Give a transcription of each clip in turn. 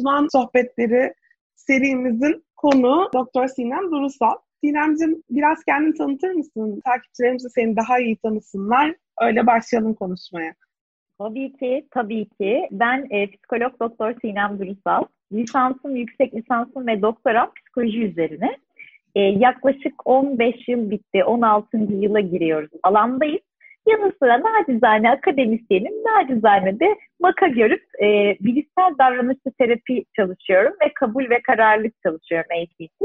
uzman sohbetleri serimizin konu Doktor Sinem Durusal. Sinemciğim biraz kendini tanıtır mısın? Takipçilerimiz de seni daha iyi tanısınlar. Öyle başlayalım konuşmaya. Tabii ki, tabii ki. Ben e, psikolog doktor Sinem Durusal. Lisansım, yüksek lisansım ve doktoram psikoloji üzerine. E, yaklaşık 15 yıl bitti, 16. yıla giriyoruz. Alandayız. Yanı sıra nacizane akademisyenim, nacizane de maka görüp e, bilişsel davranışçı terapi çalışıyorum ve kabul ve kararlılık çalışıyorum ACT.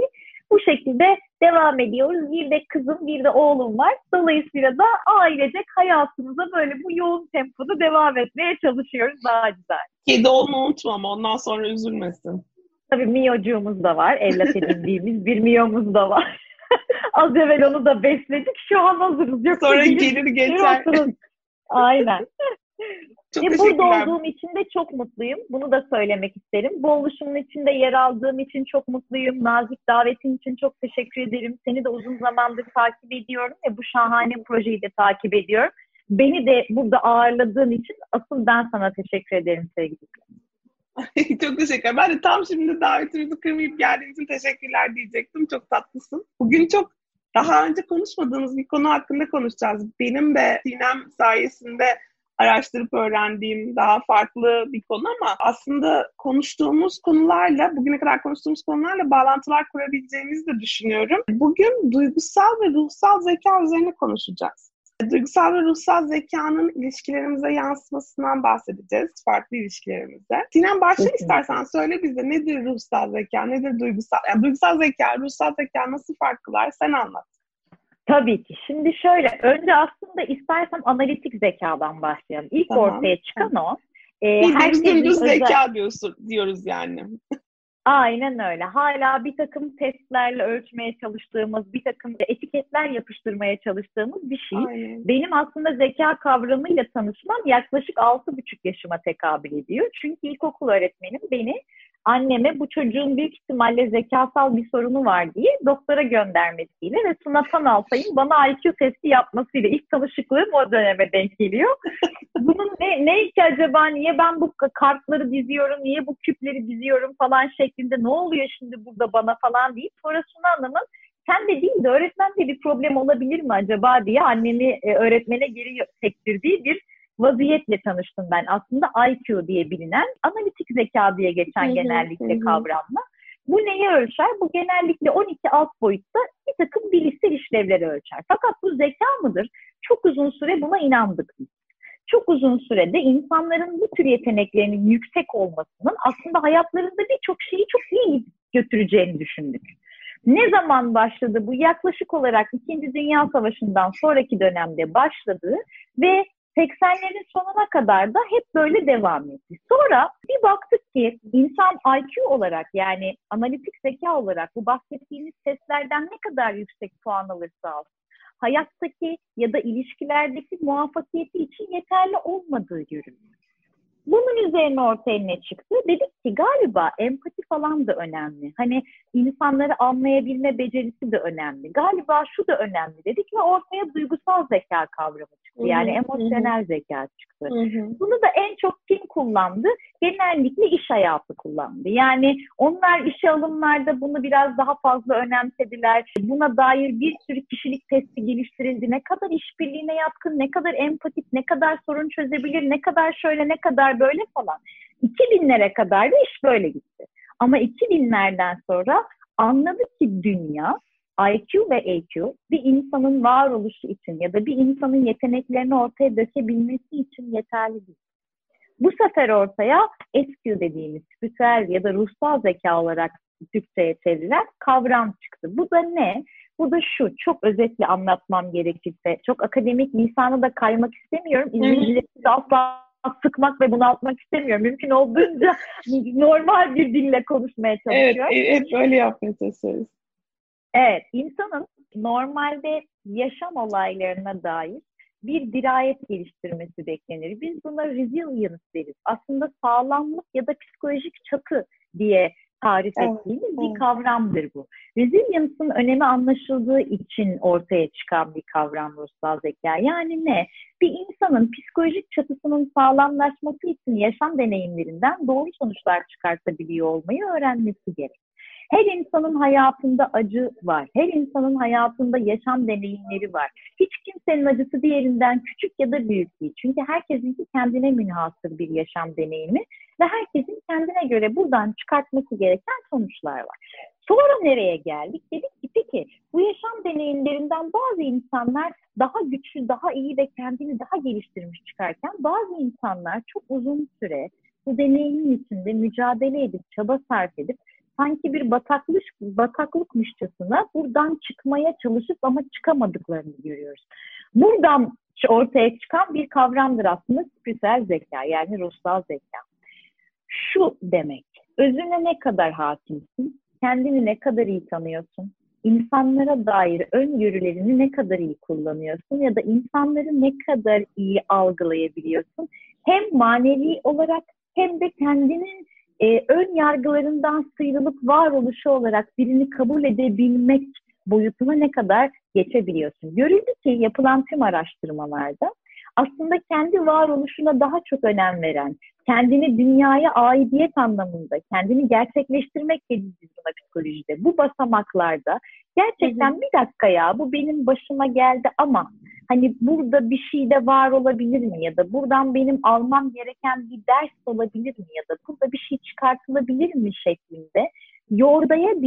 Bu şekilde devam ediyoruz. Bir de kızım, bir de oğlum var. Dolayısıyla da ailecek hayatımıza böyle bu yoğun tempoda devam etmeye çalışıyoruz daha güzel. Kedi olma unutma ama ondan sonra üzülmesin. Tabii miyocuğumuz da var. Evlat edindiğimiz bir miyomuz da var. Az evvel onu da besledik. Şu an hazırız. Yok, Sonra gelir geçer. Aynen. Çok Ve burada olduğum için de çok mutluyum. Bunu da söylemek isterim. Bu oluşumun içinde yer aldığım için çok mutluyum. Nazik davetin için çok teşekkür ederim. Seni de uzun zamandır takip ediyorum ve bu şahane projeyi de takip ediyorum. Beni de burada ağırladığın için asıl ben sana teşekkür ederim sevgili. Çok teşekkür Ben de tam şimdi davetimizi kırmayıp geldiğin için teşekkürler diyecektim. Çok tatlısın. Bugün çok daha önce konuşmadığımız bir konu hakkında konuşacağız. Benim de Sinem sayesinde araştırıp öğrendiğim daha farklı bir konu ama aslında konuştuğumuz konularla, bugüne kadar konuştuğumuz konularla bağlantılar kurabileceğimizi de düşünüyorum. Bugün duygusal ve ruhsal zeka üzerine konuşacağız. Duygusal ve ruhsal zekanın ilişkilerimize yansımasından bahsedeceğiz, farklı ilişkilerimizde. Sinem başla istersen söyle bize nedir ruhsal zeka, nedir duygusal, yani duygusal zeka, ruhsal zeka nasıl farklılar sen anlat. Tabii ki. Şimdi şöyle, önce aslında istersem analitik zekadan başlayalım. İlk tamam. ortaya çıkan o. Ee, Biz dümdüz özel... zeka diyorsun, diyoruz yani. Aynen öyle. Hala bir takım testlerle ölçmeye çalıştığımız, bir takım etiketler yapıştırmaya çalıştığımız bir şey. Aynen. Benim aslında zeka kavramıyla tanışmam yaklaşık 6,5 yaşıma tekabül ediyor. Çünkü ilkokul öğretmenim beni anneme bu çocuğun büyük ihtimalle zekasal bir sorunu var diye doktora göndermesiyle ve Sunatan Altay'ın bana IQ testi yapmasıyla ilk tanışıklığım o döneme denk geliyor. Bunun ne, ne ki acaba niye ben bu kartları diziyorum, niye bu küpleri diziyorum falan şeklinde ne oluyor şimdi burada bana falan deyip sonra Suna Hanım'ın sen de değil de öğretmende bir problem olabilir mi acaba diye annemi e, öğretmene geri sektirdiği bir vaziyetle tanıştım ben. Aslında IQ diye bilinen analitik zeka diye geçen genellikle kavramla. Bu neyi ölçer? Bu genellikle 12 alt boyutta bir takım bilişsel işlevleri ölçer. Fakat bu zeka mıdır? Çok uzun süre buna inandık biz. Çok uzun sürede insanların bu tür yeteneklerinin yüksek olmasının aslında hayatlarında birçok şeyi çok iyi götüreceğini düşündük. Ne zaman başladı bu? Yaklaşık olarak İkinci Dünya Savaşı'ndan sonraki dönemde başladı ve 80'lerin sonuna kadar da hep böyle devam etti. Sonra bir baktık ki insan IQ olarak yani analitik zeka olarak bu bahsettiğimiz testlerden ne kadar yüksek puan alırsa alsın hayattaki ya da ilişkilerdeki muvaffakiyeti için yeterli olmadığı görülüyor. Bunun üzerine ortaya ne çıktı? Dedik ki galiba empati falan da önemli. Hani insanları anlayabilme becerisi de önemli. Galiba şu da önemli dedik ve ortaya duygusal zeka kavramı çıktı. Yani emosyonel zeka çıktı. Bunu da en çok kim kullandı? Genellikle iş hayatı kullandı. Yani onlar işe alımlarda bunu biraz daha fazla önemsediler. Buna dair bir sürü kişilik testi geliştirildi. Ne kadar işbirliğine yatkın, ne kadar empatik, ne kadar sorun çözebilir, ne kadar şöyle, ne kadar böyle falan. 2000'lere kadar da iş böyle gitti. Ama 2000'lerden sonra anladık ki dünya IQ ve EQ bir insanın varoluşu için ya da bir insanın yeteneklerini ortaya dökebilmesi için yeterli değil. Bu sefer ortaya SQ dediğimiz spiritüel ya da ruhsal zeka olarak Türkçe'ye çevrilen kavram çıktı. Bu da ne? Bu da şu, çok özetle anlatmam gerekirse, çok akademik lisanı da kaymak istemiyorum. İzleyicileri asla sıkmak ve bunaltmak istemiyorum. Mümkün olduğunca normal bir dille konuşmaya çalışıyorum. Evet, hep öyle yapmaya çalışıyoruz. Evet, insanın normalde yaşam olaylarına dair bir dirayet geliştirmesi beklenir. Biz buna resilience deriz. Aslında sağlamlık ya da psikolojik çatı diye tarif evet, ettiğimiz evet. bir kavramdır bu. Resilience'ın önemi anlaşıldığı için ortaya çıkan bir kavram ruhsal zeka. Yani ne? Bir insanın psikolojik çatısının sağlamlaşması için yaşam deneyimlerinden doğru sonuçlar çıkartabiliyor olmayı öğrenmesi gerek. Her insanın hayatında acı var. Her insanın hayatında yaşam deneyimleri var. Hiç kimsenin acısı diğerinden küçük ya da büyük değil. Çünkü herkesin kendine münhasır bir yaşam deneyimi ve herkesin kendine göre buradan çıkartması gereken sonuçlar var. Sonra nereye geldik? Dedik ki peki bu yaşam deneyimlerinden bazı insanlar daha güçlü, daha iyi ve kendini daha geliştirmiş çıkarken bazı insanlar çok uzun süre bu deneyimin içinde mücadele edip, çaba sarf edip sanki bir bataklık bataklıkmışçasına buradan çıkmaya çalışıp ama çıkamadıklarını görüyoruz. Buradan ortaya çıkan bir kavramdır aslında spiritüel zeka yani ruhsal zeka. Şu demek, özüne ne kadar hakimsin, kendini ne kadar iyi tanıyorsun, insanlara dair öngörülerini ne kadar iyi kullanıyorsun ya da insanları ne kadar iyi algılayabiliyorsun. Hem manevi olarak hem de kendinin e, ön yargılarından sıyrılıp varoluşu olarak birini kabul edebilmek boyutuna ne kadar geçebiliyorsun. Görüldü ki yapılan tüm araştırmalarda aslında kendi varoluşuna daha çok önem veren, kendini dünyaya aidiyet anlamında, kendini gerçekleştirmek dediğimiz buna psikolojide. Bu basamaklarda gerçekten hı hı. bir dakika ya bu benim başıma geldi ama hani burada bir şey de var olabilir mi ya da buradan benim almam gereken bir ders olabilir mi ya da burada bir şey çıkartılabilir mi şeklinde yordaya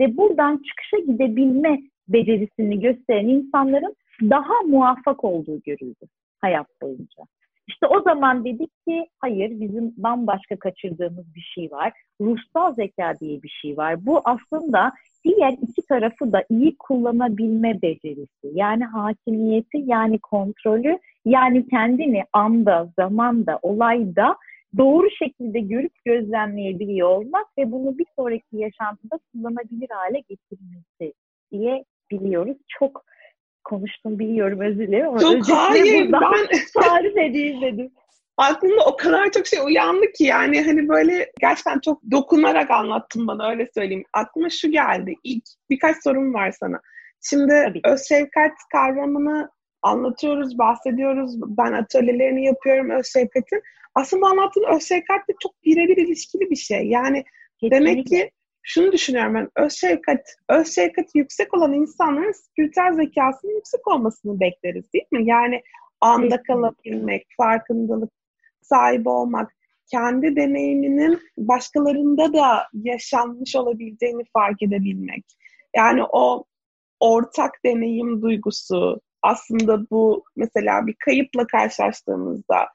ve buradan çıkışa gidebilme becerisini gösteren insanların daha muvaffak olduğu görüldü hayat boyunca. İşte o zaman dedik ki hayır bizim bambaşka kaçırdığımız bir şey var. Ruhsal zeka diye bir şey var. Bu aslında diğer iki tarafı da iyi kullanabilme becerisi. Yani hakimiyeti, yani kontrolü, yani kendini anda, zamanda, olayda doğru şekilde görüp gözlemleyebiliyor olmak ve bunu bir sonraki yaşantıda kullanabilir hale getirmesi diye biliyoruz. Çok konuştum biliyorum özür dilerim. Çok hayır ben tarif edeyim dedim. Aklımda o kadar çok şey uyandı ki yani hani böyle gerçekten çok dokunarak anlattın bana öyle söyleyeyim. Aklıma şu geldi. İlk birkaç sorum var sana. Şimdi öz şefkat kavramını anlatıyoruz, bahsediyoruz. Ben atölyelerini yapıyorum öz şefkatin. Aslında anlattığın öz şefkatle çok birebir ilişkili bir şey. Yani Kesinlikle. demek ki şunu düşünüyorum ben, öz şefkat, öz şefkat yüksek olan insanların spiritüel zekasının yüksek olmasını bekleriz değil mi? Yani anda kalabilmek, farkındalık sahibi olmak, kendi deneyiminin başkalarında da yaşanmış olabileceğini fark edebilmek. Yani o ortak deneyim duygusu aslında bu mesela bir kayıpla karşılaştığımızda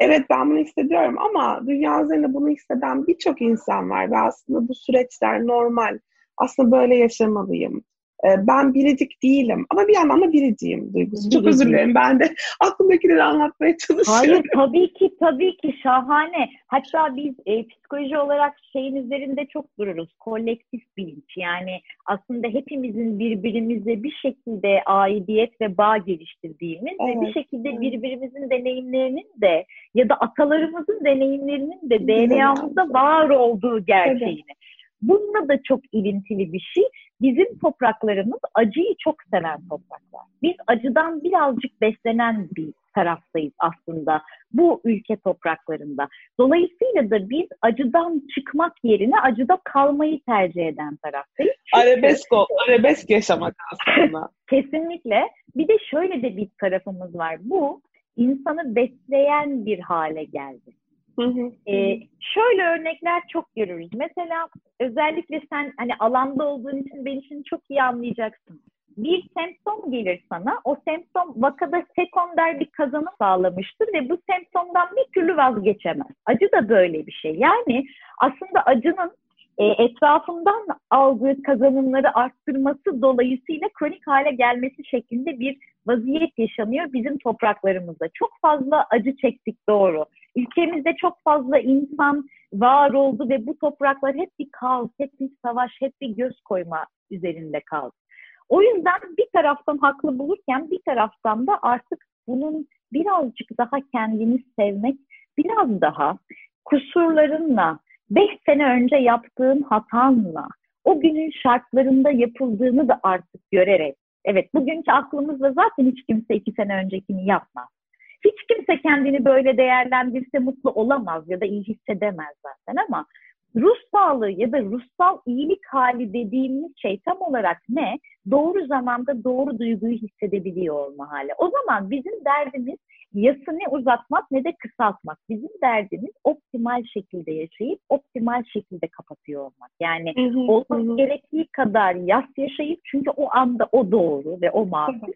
evet ben bunu hissediyorum ama dünya üzerinde bunu hisseden birçok insan var ve aslında bu süreçler normal. Aslında böyle yaşamalıyım. Ee, ben biricik değilim ama bir yandan da biriciyim duygusu. Çok özür dilerim ben de aklımdakileri anlatmaya çalışıyorum. Hayır tabii ki tabii ki şahane. Hatta biz e, psikoloji olarak şeyin üzerinde çok dururuz. Kolektif bilinç yani aslında hepimizin birbirimize bir şekilde aidiyet ve bağ geliştirdiğimiz evet, ve bir şekilde evet. birbirimizin deneyimlerinin de ya da atalarımızın deneyimlerinin de DNA'mızda var olduğu gerçeğini. Evet. Bununla da çok ilintili bir şey. Bizim topraklarımız acıyı çok seven topraklar. Biz acıdan birazcık beslenen bir taraftayız aslında bu ülke topraklarında. Dolayısıyla da biz acıdan çıkmak yerine acıda kalmayı tercih eden taraftayız. Çünkü, arabesk, o, arabesk yaşamak aslında. Kesinlikle. Bir de şöyle de bir tarafımız var. Bu insanı besleyen bir hale geldi. Hı hı. Ee, şöyle örnekler çok görürüz. Mesela özellikle sen hani alanda olduğun için beni şimdi çok iyi anlayacaksın. Bir semptom gelir sana. O semptom vakada sekonder bir kazanım sağlamıştır ve bu semptomdan bir türlü vazgeçemez. Acı da böyle bir şey. Yani aslında acının e, etrafından aldığı kazanımları arttırması dolayısıyla kronik hale gelmesi şeklinde bir vaziyet yaşanıyor bizim topraklarımızda. Çok fazla acı çektik doğru. Ülkemizde çok fazla insan var oldu ve bu topraklar hep bir kaos, hep bir savaş, hep bir göz koyma üzerinde kaldı. O yüzden bir taraftan haklı bulurken bir taraftan da artık bunun birazcık daha kendini sevmek, biraz daha kusurlarınla, 5 sene önce yaptığın hatanla o günün şartlarında yapıldığını da artık görerek evet bugünkü aklımızda zaten hiç kimse iki sene öncekini yapmaz. Hiç kimse kendini böyle değerlendirse mutlu olamaz ya da iyi hissedemez zaten ama ruh sağlığı ya da ruhsal iyilik hali dediğimiz şey tam olarak ne? Doğru zamanda doğru duyguyu hissedebiliyor olma hali. O zaman bizim derdimiz yası ne uzatmak ne de kısaltmak. Bizim derdimiz optimal şekilde yaşayıp optimal şekilde kapatıyor olmak. Yani olması gerektiği kadar yas yaşayıp çünkü o anda o doğru ve o makul.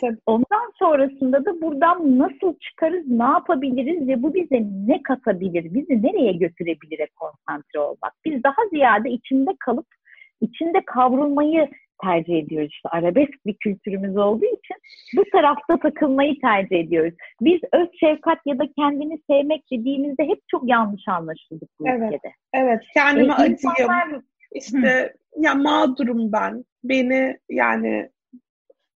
Tabii. Ondan sonrasında da buradan nasıl çıkarız, ne yapabiliriz ve bu bize ne katabilir, bizi nereye götürebilire konsantre olmak. Biz daha ziyade içinde kalıp içinde kavrulmayı tercih ediyoruz. İşte arabesk bir kültürümüz olduğu için bu tarafta takılmayı tercih ediyoruz. Biz öz şefkat ya da kendini sevmek dediğimizde hep çok yanlış anlaşıldık bu evet, ülkede. Evet, kendime e, acıyım. İşte Hı. ya mağdurum ben. Beni yani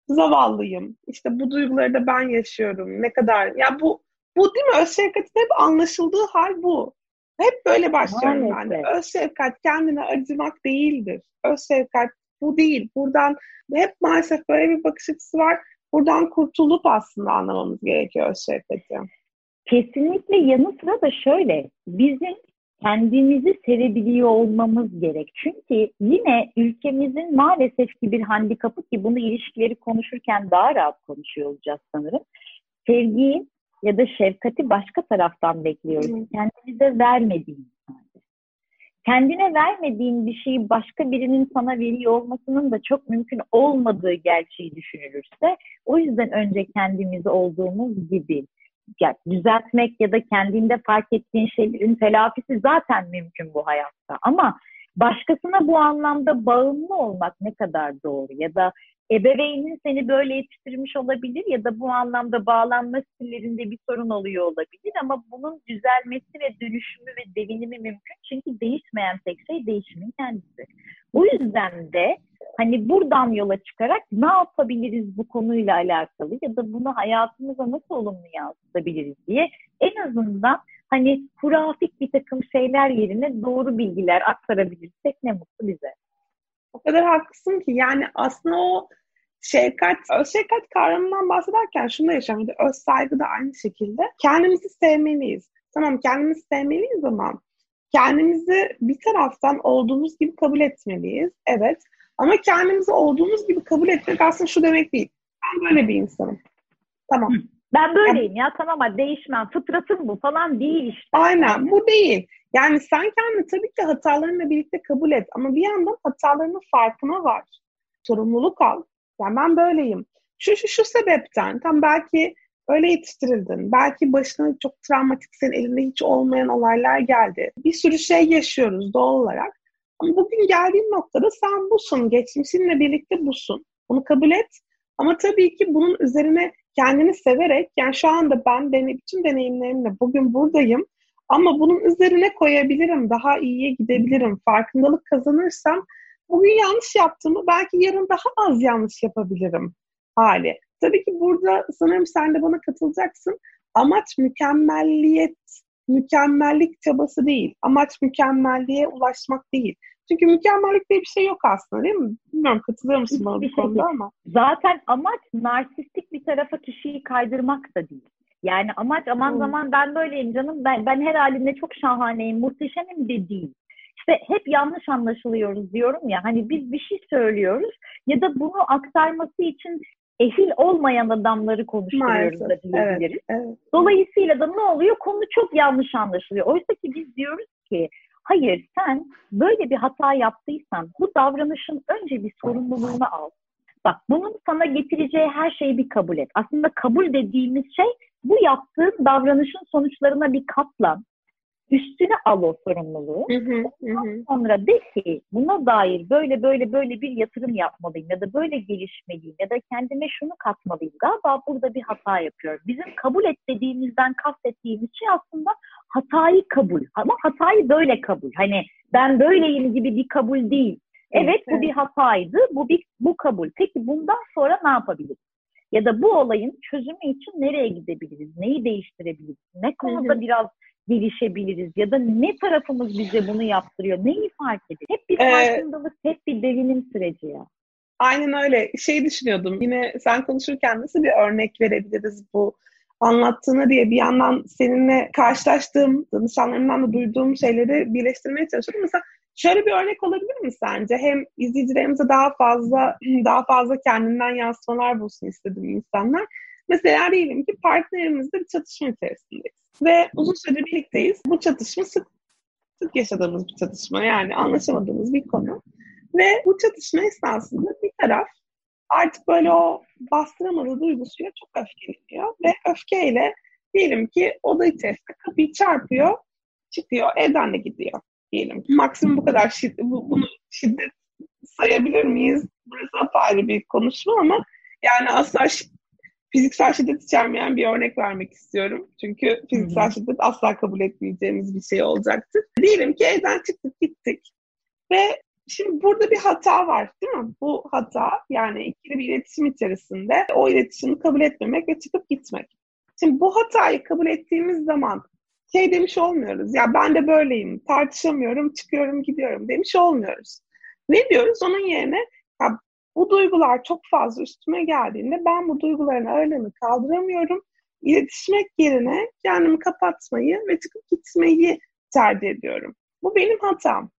zavallıyım. İşte bu duyguları da ben yaşıyorum. Ne kadar ya bu bu değil mi? Öz şefkatin hep anlaşıldığı hal bu. Hep böyle başlıyorum ben de. Öz şefkat kendine acımak değildir. Öz şefkat bu değil. Buradan hep maalesef böyle bir bakış açısı var. Buradan kurtulup aslında anlamamız gerekiyor öz şefkati. Kesinlikle yanı sıra da şöyle. Bizim kendimizi sevebiliyor olmamız gerek. Çünkü yine ülkemizin maalesef ki bir handikapı ki bunu ilişkileri konuşurken daha rahat konuşuyor olacağız sanırım. Sevgiyi ya da şefkati başka taraftan bekliyoruz. Kendimize vermediğimiz halde. Kendine vermediğin bir şeyi başka birinin sana veriyor olmasının da çok mümkün olmadığı gerçeği düşünülürse o yüzden önce kendimizi olduğumuz gibi yani düzeltmek ya da kendinde fark ettiğin şeylerin telafisi zaten mümkün bu hayatta. Ama başkasına bu anlamda bağımlı olmak ne kadar doğru ya da ebeveynin seni böyle yetiştirmiş olabilir ya da bu anlamda bağlanma stillerinde bir sorun oluyor olabilir ama bunun düzelmesi ve dönüşümü ve devinimi mümkün çünkü değişmeyen tek şey değişimin kendisi. O yüzden de hani buradan yola çıkarak ne yapabiliriz bu konuyla alakalı ya da bunu hayatımıza nasıl olumlu yansıtabiliriz diye en azından hani hurafik bir takım şeyler yerine doğru bilgiler aktarabilirsek ne mutlu bize. O kadar haklısın ki yani aslında o şefkat, öz şefkat kavramından bahsederken şunu da yaşam. Öz saygı da aynı şekilde. Kendimizi sevmeliyiz. Tamam kendimizi sevmeliyiz ama kendimizi bir taraftan olduğumuz gibi kabul etmeliyiz. Evet. Ama kendimizi olduğumuz gibi kabul etmek aslında şu demek değil. Ben böyle bir insanım. Tamam. Ben böyleyim ya tamam ama değişmem. Fıtratım bu falan değil işte. Aynen bu değil. Yani sen kendini tabii ki hatalarınla birlikte kabul et. Ama bir yandan hatalarının farkına var. Sorumluluk al. Yani ben böyleyim. Şu şu şu sebepten. Tam belki öyle yetiştirildin. Belki başına çok travmatik senin elinde hiç olmayan olaylar geldi. Bir sürü şey yaşıyoruz doğal olarak. Ama bugün geldiğin noktada sen busun. Geçmişinle birlikte busun. Bunu kabul et. Ama tabii ki bunun üzerine kendini severek yani şu anda ben deney, bütün deneyimlerimle bugün buradayım ama bunun üzerine koyabilirim, daha iyiye gidebilirim. Farkındalık kazanırsam bugün yanlış yaptığımı belki yarın daha az yanlış yapabilirim hali. Tabii ki burada sanırım sen de bana katılacaksın. Amaç mükemmelliyet, mükemmellik çabası değil. Amaç mükemmelliğe ulaşmak değil. Çünkü mükemmellik diye bir şey yok aslında değil mi? Bilmiyorum katılıyor musun bana bu konuda ama. Zaten amaç narsistik bir tarafa kişiyi kaydırmak da değil. Yani amaç aman hmm. zaman ben böyleyim canım ben, ben her halimde çok şahaneyim, muhteşemim de değil. İşte hep yanlış anlaşılıyoruz diyorum ya hani biz bir şey söylüyoruz ya da bunu aktarması için ehil olmayan adamları konuşturuyoruz Maalesef. da diyebiliriz. Evet, evet. Dolayısıyla da ne oluyor? Konu çok yanlış anlaşılıyor. Oysa ki biz diyoruz ki hayır sen böyle bir hata yaptıysan bu davranışın önce bir sorumluluğunu al. Bak bunun sana getireceği her şeyi bir kabul et. Aslında kabul dediğimiz şey bu yaptığın davranışın sonuçlarına bir katlan üstüne al o sorumluluğu. Hı hı, hı. sonra de ki buna dair böyle böyle böyle bir yatırım yapmalıyım ya da böyle gelişmeliyim ya da kendime şunu katmalıyım. Galiba burada bir hata yapıyorum. Bizim kabul et dediğimizden kastettiğimiz şey aslında hatayı kabul. Ama hatayı böyle kabul. Hani ben böyleyim gibi bir kabul değil. Evet, evet bu bir hataydı. Bu bir bu kabul. Peki bundan sonra ne yapabiliriz? Ya da bu olayın çözümü için nereye gidebiliriz? Neyi değiştirebiliriz? Ne konuda biraz gelişebiliriz ya da ne tarafımız bize bunu yaptırıyor? Neyi fark edin? Hep bir farkındalık, ee, hep bir devinim süreci ya. Aynen öyle. Şey düşünüyordum. Yine sen konuşurken nasıl bir örnek verebiliriz bu anlattığını diye bir yandan seninle karşılaştığım, danışanlarımdan da duyduğum şeyleri birleştirmeye çalışıyordum. Mesela şöyle bir örnek olabilir mi sence? Hem izleyicilerimize daha fazla daha fazla kendinden yansımalar bulsun istedim insanlar. Mesela diyelim ki partnerimizle bir çatışma içerisindeyiz. Ve uzun süre birlikteyiz. Bu çatışma sık, sık yaşadığımız bir çatışma. Yani anlaşamadığımız bir konu. Ve bu çatışma esnasında bir taraf artık böyle o bastıramadığı duygusuyla çok öfkeleniyor. Ve öfkeyle diyelim ki oda içerisinde kapıyı çarpıyor, çıkıyor, evden de gidiyor diyelim. Maksimum bu kadar şiddet, bu, bunu şiddet sayabilir miyiz? Burası apayrı bir konuşma ama yani asla fiziksel şiddet içermeyen bir örnek vermek istiyorum. Çünkü fiziksel hmm. şiddet asla kabul etmeyeceğimiz bir şey olacaktır. Diyelim ki evden çıktık gittik ve şimdi burada bir hata var değil mi? Bu hata yani ikili bir iletişim içerisinde o iletişimi kabul etmemek ve çıkıp gitmek. Şimdi bu hatayı kabul ettiğimiz zaman şey demiş olmuyoruz. Ya ben de böyleyim, tartışamıyorum, çıkıyorum, gidiyorum demiş olmuyoruz. Ne diyoruz? Onun yerine ya bu duygular çok fazla üstüme geldiğinde ben bu duyguların ağırlığını kaldıramıyorum. İletişmek yerine kendimi kapatmayı ve çıkıp gitmeyi tercih ediyorum. Bu benim hatam.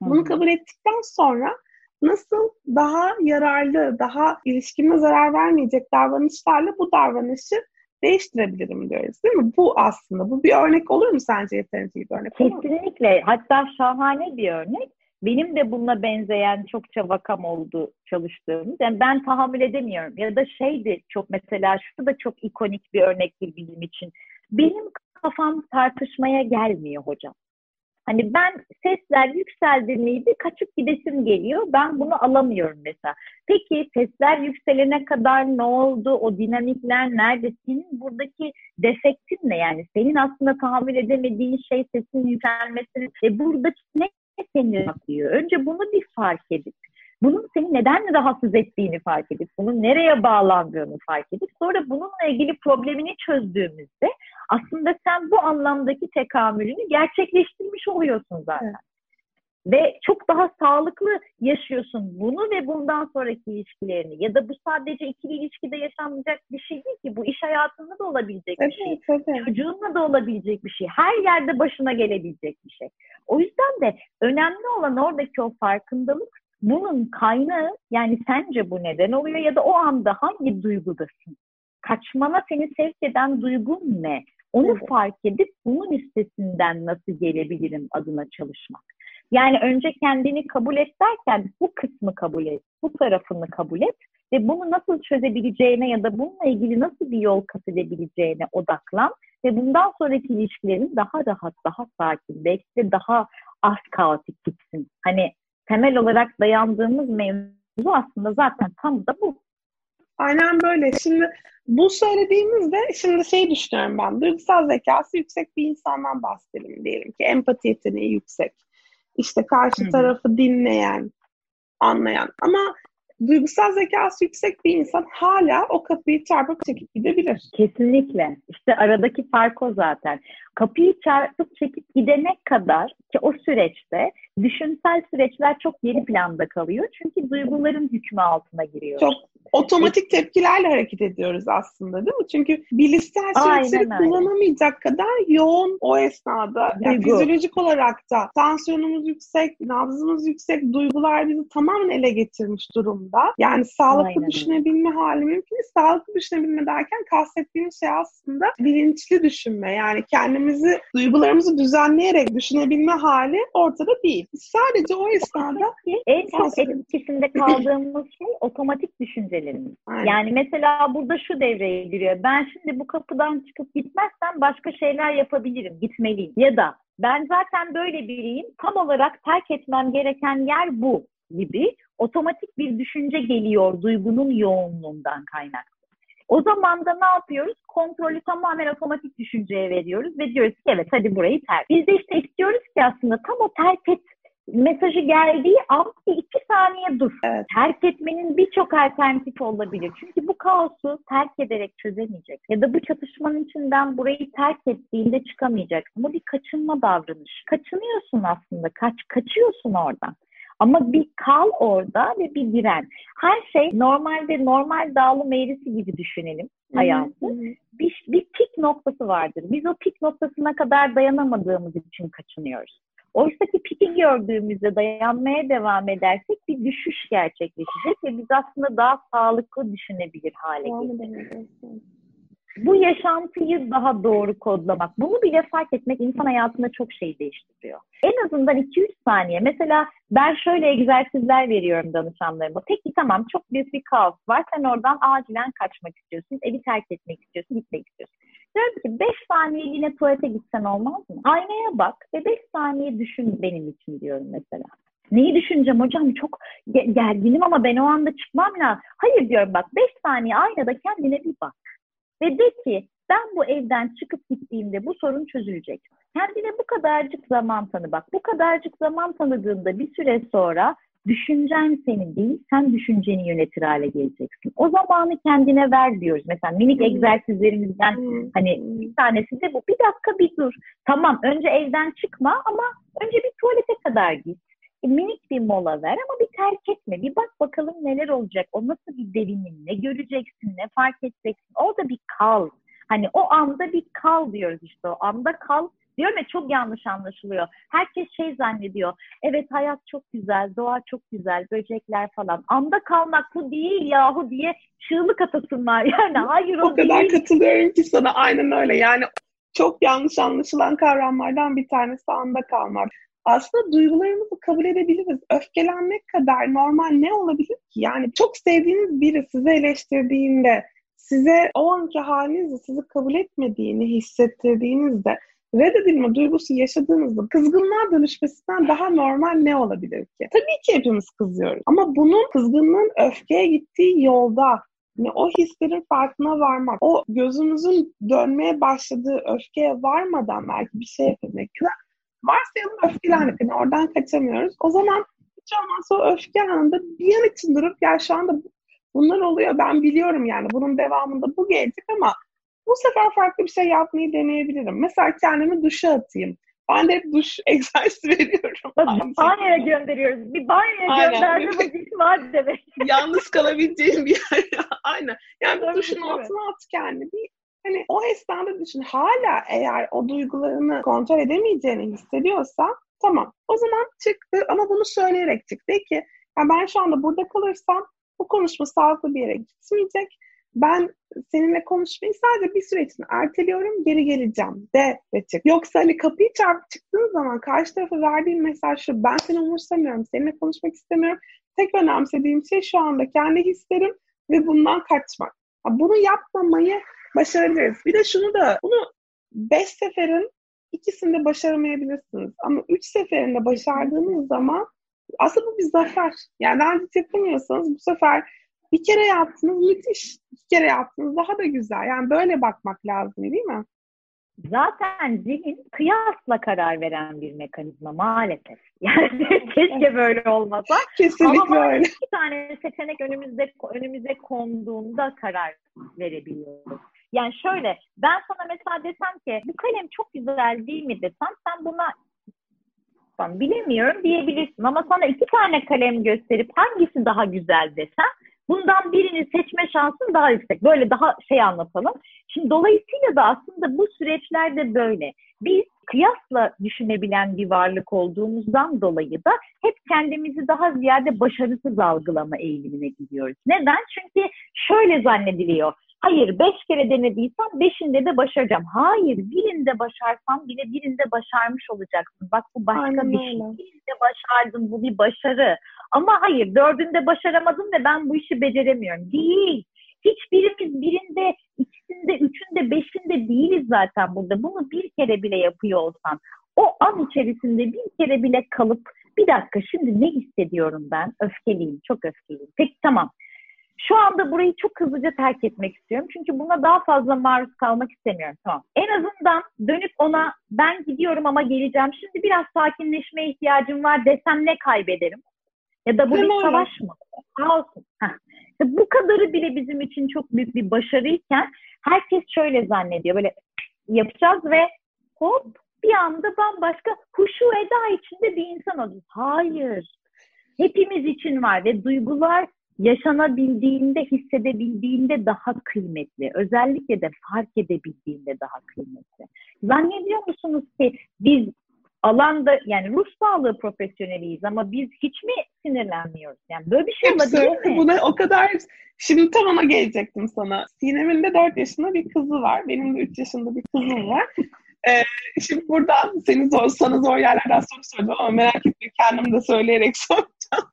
Bunu kabul ettikten sonra nasıl daha yararlı, daha ilişkime zarar vermeyecek davranışlarla bu davranışı değiştirebilirim diyoruz değil mi? Bu aslında, bu bir örnek olur mu sence yeterince bir örnek Kesinlikle. Hatta şahane bir örnek. Benim de bununla benzeyen çokça vakam oldu çalıştığımız. Yani ben tahammül edemiyorum. Ya da şeydi çok mesela şu da çok ikonik bir örnektir bizim için. Benim kafam tartışmaya gelmiyor hocam. Hani ben sesler yükseldi miydi kaçıp gidesim geliyor. Ben bunu alamıyorum mesela. Peki sesler yükselene kadar ne oldu? O dinamikler nerede? Senin buradaki defektin ne yani? Senin aslında tahammül edemediğin şey sesin yükselmesini. E buradaki ne seni yapıyor? Önce bunu bir fark edip bunun seni neden rahatsız ettiğini fark edip, bunun nereye bağlandığını fark edip, sonra bununla ilgili problemini çözdüğümüzde aslında sen bu anlamdaki tekamülünü gerçekleştirmiş oluyorsun zaten. Evet. Ve çok daha sağlıklı yaşıyorsun bunu ve bundan sonraki ilişkilerini. Ya da bu sadece ikili ilişkide yaşanmayacak bir şey değil ki. Bu iş hayatında da olabilecek bir şey. Tabii. Çocuğunla da olabilecek bir şey. Her yerde başına gelebilecek bir şey. O yüzden de önemli olan oradaki o farkındalık bunun kaynağı yani sence bu neden oluyor ya da o anda hangi duygudasın? Kaçmana seni sevk eden duygun ne? Onu evet. fark edip bunun üstesinden nasıl gelebilirim adına çalışmak. Yani önce kendini kabul et derken bu kısmı kabul et, bu tarafını kabul et ve bunu nasıl çözebileceğine ya da bununla ilgili nasıl bir yol kat edebileceğine odaklan ve bundan sonraki ilişkilerin daha rahat, daha sakin, belki de daha az kaotik gitsin. Hani temel olarak dayandığımız mevzu aslında zaten tam da bu. Aynen böyle. Şimdi bu söylediğimizde şimdi şey düşünüyorum ben. Duygusal zekası yüksek bir insandan bahsedelim diyelim ki. Empati yeteneği yüksek. İşte karşı tarafı dinleyen, anlayan. Ama duygusal zekası yüksek bir insan hala o kapıyı çarpıp çekip gidebilir. Kesinlikle. İşte aradaki fark o zaten. Kapıyı çarpıp çekip gidene kadar ki o süreçte düşünsel süreçler çok geri planda kalıyor. Çünkü duyguların hükmü altına giriyor. Çok otomatik tepkilerle hareket ediyoruz aslında değil mi? Çünkü bilişsel süreçleri kullanamayacak kadar yoğun o esnada. Yani fizyolojik olarak da tansiyonumuz yüksek, nabzımız yüksek, duygular bizi tamamen ele getirmiş durumda. Yani sağlıklı Aynen. düşünebilme hali mümkün. Sağlıklı düşünebilme derken kastettiğimiz şey aslında bilinçli düşünme. Yani kendimizi, duygularımızı düzenleyerek düşünebilme hali ortada değil. Sadece o esnada en çok etkisinde kaldığımız şey otomatik düşünce düşüncelerimiz. Aynen. Yani mesela burada şu devreye giriyor. Ben şimdi bu kapıdan çıkıp gitmezsem başka şeyler yapabilirim, gitmeliyim. Ya da ben zaten böyle biriyim, tam olarak terk etmem gereken yer bu gibi otomatik bir düşünce geliyor duygunun yoğunluğundan kaynaklı. O zaman da ne yapıyoruz? Kontrolü tamamen otomatik düşünceye veriyoruz ve diyoruz ki evet hadi burayı terk. Biz de işte istiyoruz ki aslında tam o terk et mesajı geldiği an bir iki saniye dur. Evet. Terk etmenin birçok alternatifi olabilir. Çünkü bu kaosu terk ederek çözemeyecek. Ya da bu çatışmanın içinden burayı terk ettiğinde çıkamayacaksın. Bu bir kaçınma davranış. Kaçınıyorsun aslında. Kaç, kaçıyorsun oradan. Ama bir kal orada ve bir diren. Her şey normalde normal dağılım eğrisi gibi düşünelim hayatı. Bir, bir pik noktası vardır. Biz o pik noktasına kadar dayanamadığımız için kaçınıyoruz. Oysa ki piki gördüğümüzde dayanmaya devam edersek bir düşüş gerçekleşecek ve biz aslında daha sağlıklı düşünebilir hale geleceğiz bu yaşantıyı daha doğru kodlamak, bunu bile fark etmek insan hayatında çok şey değiştiriyor. En azından 2-3 saniye. Mesela ben şöyle egzersizler veriyorum danışanlarıma. Peki tamam çok büyük bir kaos var. Sen oradan acilen kaçmak istiyorsun. Evi terk etmek istiyorsun, gitmek istiyorsun. Diyorum ki 5 saniye yine tuvalete gitsen olmaz mı? Aynaya bak ve 5 saniye düşün benim için diyorum mesela. Neyi düşüneceğim hocam çok gerginim ama ben o anda çıkmam lazım. Hayır diyorum bak 5 saniye aynada kendine bir bak. Ve de ki ben bu evden çıkıp gittiğimde bu sorun çözülecek. Kendine bu kadarcık zaman tanı bak. Bu kadarcık zaman tanıdığında bir süre sonra düşüncen senin değil, sen düşünceni yönetir hale geleceksin. O zamanı kendine ver diyoruz. Mesela minik hmm. egzersizlerimizden hmm. hani bir tanesi de bu. Bir dakika bir dur. Tamam önce evden çıkma ama önce bir tuvalete kadar git. E, minik bir mola ver ama bir terk etme. Bir bak bakalım neler olacak. O nasıl bir derimin, ne göreceksin, ne fark edeceksin. Orada bir kal. Hani o anda bir kal diyoruz işte o anda kal. Diyorum ya çok yanlış anlaşılıyor. Herkes şey zannediyor. Evet hayat çok güzel, doğa çok güzel, böcekler falan. Anda kalmak bu değil yahu diye çığlık atasınlar. Yani hayır o, o kadar değil. katılıyorum ki sana aynen öyle. Yani çok yanlış anlaşılan kavramlardan bir tanesi anda kalmak aslında duygularımızı kabul edebiliriz. Öfkelenmek kadar normal ne olabilir ki? Yani çok sevdiğiniz biri sizi eleştirdiğinde, size o anki halinizle sizi kabul etmediğini hissettirdiğinizde reddedilme duygusu yaşadığınızda kızgınlığa dönüşmesinden daha normal ne olabilir ki? Tabii ki hepimiz kızıyoruz. Ama bunun kızgınlığın öfkeye gittiği yolda yani o hislerin farkına varmak, o gözümüzün dönmeye başladığı öfkeye varmadan belki bir şey yapabilmek varsayalım öfkelendik. Yani oradan kaçamıyoruz. O zaman hiç olmazsa o öfke anında bir an için durup ya şu anda bunlar oluyor ben biliyorum yani bunun devamında bu gelecek ama bu sefer farklı bir şey yapmayı deneyebilirim. Mesela kendimi duşa atayım. Ben de hep duş egzersizi veriyorum. Banyoya gönderiyoruz. Bir banyoya gönderme vakit var demek. Yalnız kalabileceğim bir yer. Aynen. Yani bir duşun altına at kendini. Bir Hani o esnada düşün hala eğer o duygularını kontrol edemeyeceğini hissediyorsa tamam o zaman çıktı ama bunu söyleyerek çık. De ki yani ben şu anda burada kalırsam bu konuşma sağlıklı bir yere gitmeyecek. Ben seninle konuşmayı sadece bir süre için erteliyorum, geri geleceğim de ve çık. Yoksa hani kapıyı çarpıp çıktığın zaman karşı tarafa verdiğin mesaj şu, ben seni umursamıyorum, seninle konuşmak istemiyorum. Tek önemsediğim şey şu anda kendi hislerim ve bundan kaçmak. Bunu yapmamayı başarabiliriz. Bir de şunu da bunu beş seferin ikisinde başaramayabilirsiniz. Ama üç seferinde başardığınız zaman aslında bu bir zafer. Yani daha önce yapamıyorsanız bu sefer bir kere yaptınız müthiş. İki kere yaptınız daha da güzel. Yani böyle bakmak lazım değil mi? Zaten zihin kıyasla karar veren bir mekanizma maalesef. Yani keşke böyle olmasa. Kesinlikle Ama öyle. iki tane seçenek önümüzde önümüze konduğunda karar verebiliyoruz. Yani şöyle ben sana mesela desem ki bu kalem çok güzel değil mi desem sen buna ben bilemiyorum diyebilirsin ama sana iki tane kalem gösterip hangisi daha güzel desem bundan birini seçme şansın daha yüksek. Böyle daha şey anlatalım. Şimdi dolayısıyla da aslında bu süreçlerde böyle. Biz kıyasla düşünebilen bir varlık olduğumuzdan dolayı da hep kendimizi daha ziyade başarısız algılama eğilimine gidiyoruz. Neden? Çünkü şöyle zannediliyor. Hayır beş kere denediysem beşinde de başaracağım. Hayır birinde başarsam bile birinde başarmış olacaksın. Bak bu başka Aynen bir şey. Birinde başardın bu bir başarı. Ama hayır dördünde başaramadım ve ben bu işi beceremiyorum. Değil. Hiçbirimiz birinde, ikisinde, üçünde, beşinde değiliz zaten burada. Bunu bir kere bile yapıyor olsan, o an içerisinde bir kere bile kalıp bir dakika şimdi ne hissediyorum ben? Öfkeliyim, çok öfkeliyim. Peki tamam. Şu anda burayı çok hızlıca terk etmek istiyorum. Çünkü buna daha fazla maruz kalmak istemiyorum. Tamam. En azından dönüp ona ben gidiyorum ama geleceğim. Şimdi biraz sakinleşmeye ihtiyacım var desem ne kaybederim? Ya da bu bir savaş mı? Olsun. İşte bu kadarı bile bizim için çok büyük bir başarıyken herkes şöyle zannediyor. Böyle yapacağız ve hop bir anda bambaşka huşu eda içinde bir insan olacağız. Hayır. Hepimiz için var ve duygular yaşanabildiğinde, hissedebildiğinde daha kıymetli. Özellikle de fark edebildiğinde daha kıymetli. Zannediyor musunuz ki biz alanda yani ruh sağlığı profesyoneliyiz ama biz hiç mi sinirlenmiyoruz? Yani böyle bir şey Hepsi, olabilir mi? Buna o kadar Şimdi tam ona gelecektim sana. Sinem'in de 4 yaşında bir kızı var. Benim de 3 yaşında bir kızım var. Ee, şimdi buradan seni zor, sana zor yerlerden soru sordum ama merak etme kendim de söyleyerek soracağım.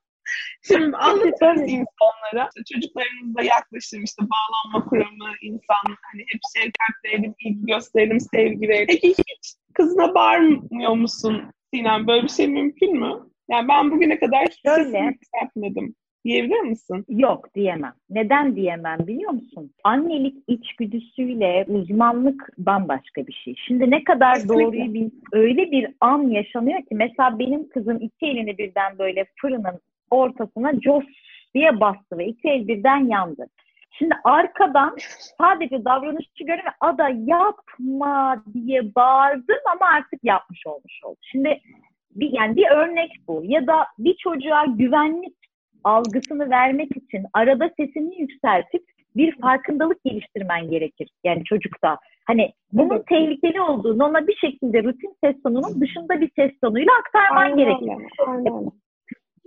Şimdi anlatıyoruz insanlara. Çocuklarımızla yaklaşım işte bağlanma kuramı, insan hani hep şefkat verelim, ilgi gösterelim, sevgi verelim. Peki hiç kızına bağırmıyor musun Sinem? Böyle bir şey mümkün mü? Yani ben bugüne kadar hiç Şöyle, yapmadım. Diyebilir misin? Yok diyemem. Neden diyemem biliyor musun? Annelik içgüdüsüyle uzmanlık bambaşka bir şey. Şimdi ne kadar Kesinlikle. doğruyu bil, öyle bir an yaşanıyor ki mesela benim kızım iki elini birden böyle fırının ortasına cos diye bastı ve iki el birden yandı. Şimdi arkadan sadece davranışçı göre ada yapma diye bağırdım ama artık yapmış olmuş oldu. Şimdi bir, yani bir örnek bu. Ya da bir çocuğa güvenlik algısını vermek için arada sesini yükseltip bir farkındalık geliştirmen gerekir. Yani çocukta. Hani bunun evet. tehlikeli olduğunu ona bir şekilde rutin ses tonunun dışında bir ses tonuyla aktarman aynen, gerekir. Aynen.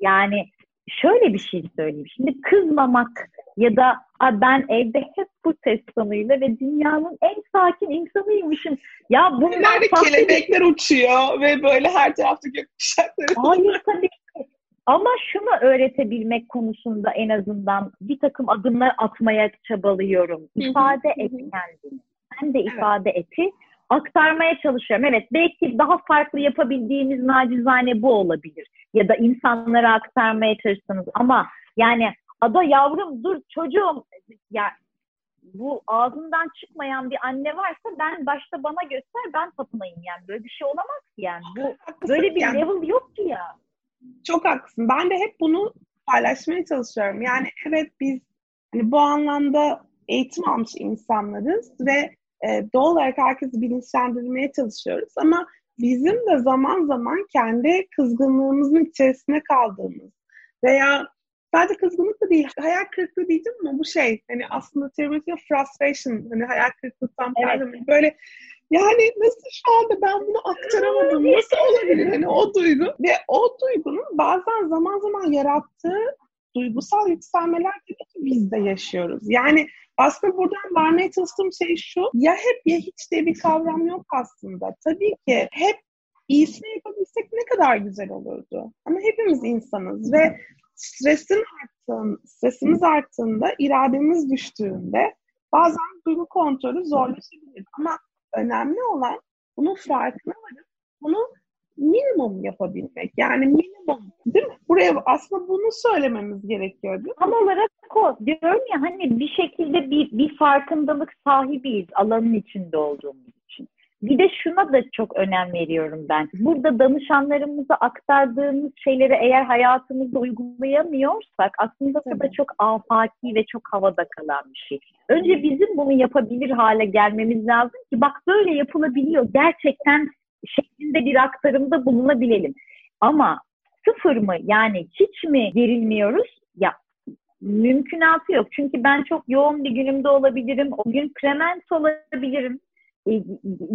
Yani şöyle bir şey söyleyeyim. Şimdi kızmamak ya da ben evde hep bu ses tonuyla ve dünyanın en sakin insanıymışım. Ya bunlar Nerede kelebekler uçuyor ve böyle her tarafta gökkuşakları. Hayır tabii ki. Ama şunu öğretebilmek konusunda en azından bir takım adımlar atmaya çabalıyorum. İfade et kendini. Sen de ifade evet. eti aktarmaya çalışıyorum. Evet belki daha farklı yapabildiğimiz nacizane bu olabilir. Ya da insanlara aktarmaya çalıştınız ama yani ada yavrum dur çocuğum ya bu ağzından çıkmayan bir anne varsa ben başta bana göster ben tapınayım yani böyle bir şey olamaz ki yani bu böyle bir yani, level yok ki ya. Çok haklısın. Ben de hep bunu paylaşmaya çalışıyorum. Yani evet biz hani bu anlamda eğitim almış insanlarız ve e, doğal olarak herkesi bilinçlendirmeye çalışıyoruz ama bizim de zaman zaman kendi kızgınlığımızın içerisine kaldığımız veya sadece kızgınlık da değil, hayal kırıklığı diyeceğim ama bu şey hani aslında teorik frustration hani hayal kırıklıktan evet. böyle yani nasıl şu anda ben bunu aktaramadım? Nasıl olabilir? Hani o duygu ve o duygunun bazen zaman zaman yarattığı duygusal yükselmeler de biz de yaşıyoruz. Yani aslında buradan vermeye çalıştığım şey şu. Ya hep ya hiç diye bir kavram yok aslında. Tabii ki hep iyisini yapabilsek ne kadar güzel olurdu. Ama hepimiz insanız ve stresin arttığında, stresimiz arttığında, irademiz düştüğünde bazen duygu kontrolü zorlaşabilir. Ama önemli olan bunun farkına varıp bunu minimum yapabilmek. Yani minimum değil mi? Buraya aslında bunu söylememiz gerekiyor değil mi? Tam olarak o. Diyorum ya hani bir şekilde bir, bir farkındalık sahibiyiz alanın içinde olduğumuz için. Bir de şuna da çok önem veriyorum ben. Burada danışanlarımıza aktardığımız şeyleri eğer hayatımızda uygulayamıyorsak aslında bu da çok afaki ve çok havada kalan bir şey. Önce bizim bunu yapabilir hale gelmemiz lazım ki bak böyle yapılabiliyor. Gerçekten şeklinde bir aktarımda bulunabilelim. Ama sıfır mı yani hiç mi gerilmiyoruz? Ya mümkünatı yok. Çünkü ben çok yoğun bir günümde olabilirim. O gün krement olabilirim. E,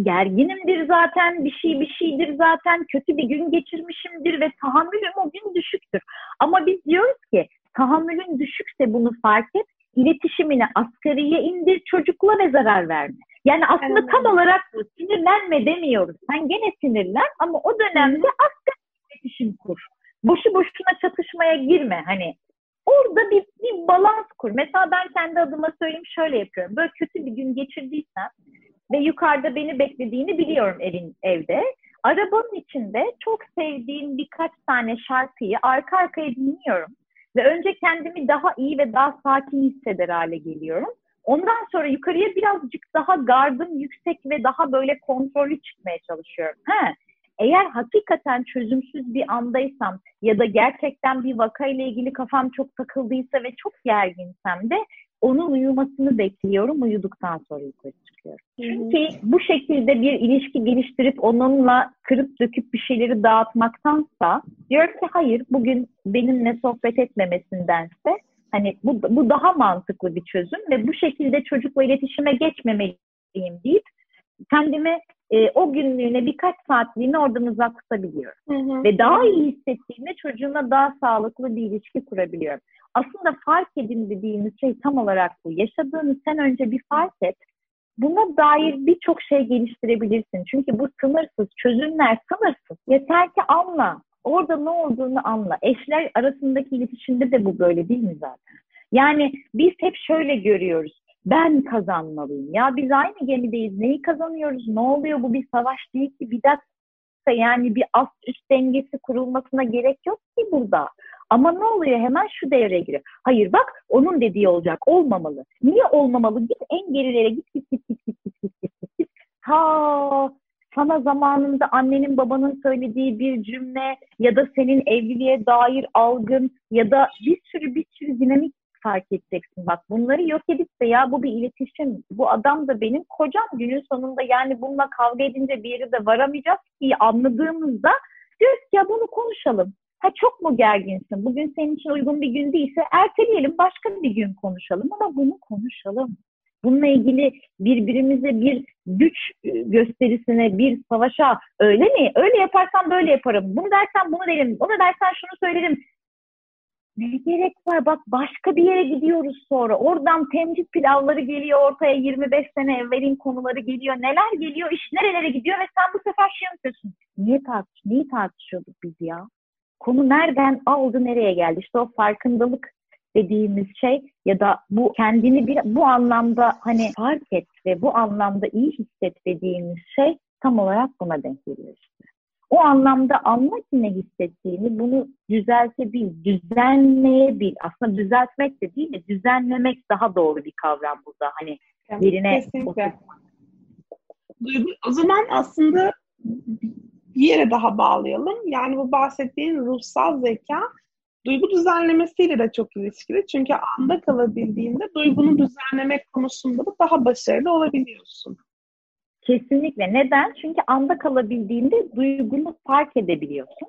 gerginimdir zaten, bir şey bir şeydir zaten, kötü bir gün geçirmişimdir ve tahammülüm o gün düşüktür. Ama biz diyoruz ki tahammülün düşükse bunu fark et, iletişimini asgariye indir, çocukla ve zarar verme. Yani aslında tam olarak bu. Sinirlenme demiyoruz. Sen gene sinirlen ama o dönemde asgari iletişim kur. Boşu boşuna çatışmaya girme. Hani orada bir, bir balans kur. Mesela ben kendi adıma söyleyeyim şöyle yapıyorum. Böyle kötü bir gün geçirdiysem ve yukarıda beni beklediğini biliyorum evin evde. Arabanın içinde çok sevdiğim birkaç tane şarkıyı arka arkaya dinliyorum. Ve önce kendimi daha iyi ve daha sakin hisseder hale geliyorum. Ondan sonra yukarıya birazcık daha gardım yüksek ve daha böyle kontrollü çıkmaya çalışıyorum. He. eğer hakikaten çözümsüz bir andaysam ya da gerçekten bir vakayla ilgili kafam çok takıldıysa ve çok gerginsem de onun uyumasını bekliyorum. Uyuduktan sonra yukarı çıkıyorum. Çünkü bu şekilde bir ilişki geliştirip onunla kırıp döküp bir şeyleri dağıtmaktansa diyor ki hayır bugün benimle sohbet etmemesindense hani bu, bu daha mantıklı bir çözüm ve bu şekilde çocukla iletişime geçmemeliyim deyip kendime e, o günlüğüne birkaç saatliğine oradan uzak tutabiliyorum. Hı hı. Ve daha iyi hissettiğimde çocuğumla daha sağlıklı bir ilişki kurabiliyorum. Aslında fark edin dediğimiz şey tam olarak bu. Yaşadığını sen önce bir fark et. Buna dair birçok şey geliştirebilirsin. Çünkü bu sınırsız, çözümler sınırsız. Yeter ki anla. Orada ne olduğunu anla. Eşler arasındaki iletişimde de bu böyle değil mi zaten? Yani biz hep şöyle görüyoruz. Ben kazanmalıyım. Ya biz aynı gemideyiz. Neyi kazanıyoruz? Ne oluyor? Bu bir savaş değil ki. Bir dakika yani bir ast üst dengesi kurulmasına gerek yok ki burada. Ama ne oluyor? Hemen şu devreye giriyor. Hayır bak onun dediği olacak. Olmamalı. Niye olmamalı? Git en gerilere git git git git git git git git. git. Ta sana zamanında annenin babanın söylediği bir cümle ya da senin evliliğe dair algın ya da bir sürü bir sürü dinamik fark edeceksin. Bak bunları yok edip de ya bu bir iletişim. Bu adam da benim kocam günün sonunda yani bununla kavga edince bir yere de varamayacağız ki anladığımızda diyoruz ki ya bunu konuşalım. Ha çok mu gerginsin? Bugün senin için uygun bir gün değilse erteleyelim başka bir gün konuşalım ama bunu konuşalım. Bununla ilgili birbirimize bir güç e, gösterisine, bir savaşa öyle mi? Öyle yaparsan böyle yaparım. Bunu dersen bunu derim. Onu dersen şunu söylerim. Ne gerek var? Bak başka bir yere gidiyoruz sonra. Oradan temcit pilavları geliyor ortaya 25 sene evvelin konuları geliyor. Neler geliyor? iş nerelere gidiyor ve sen bu sefer şey yapıyorsun. Niye tartış, neyi tartışıyorduk biz ya? Konu nereden aldı nereye geldi? İşte o farkındalık dediğimiz şey ya da bu kendini bir bu anlamda hani fark et ve bu anlamda iyi hisset dediğimiz şey tam olarak buna denk geliyor işte. O anlamda anla ki ne hissettiğini, bunu düzeltebil, düzenleyebil. Aslında düzeltmek de değil de düzenlemek daha doğru bir kavram burada. Hani yerine Kesinlikle. O zaman aslında bir yere daha bağlayalım. Yani bu bahsettiğin ruhsal zeka duygu düzenlemesiyle de çok ilişkili. Çünkü anda kalabildiğinde duygunu düzenlemek konusunda da daha başarılı olabiliyorsun. Kesinlikle. Neden? Çünkü anda kalabildiğinde duygunu fark edebiliyorsun.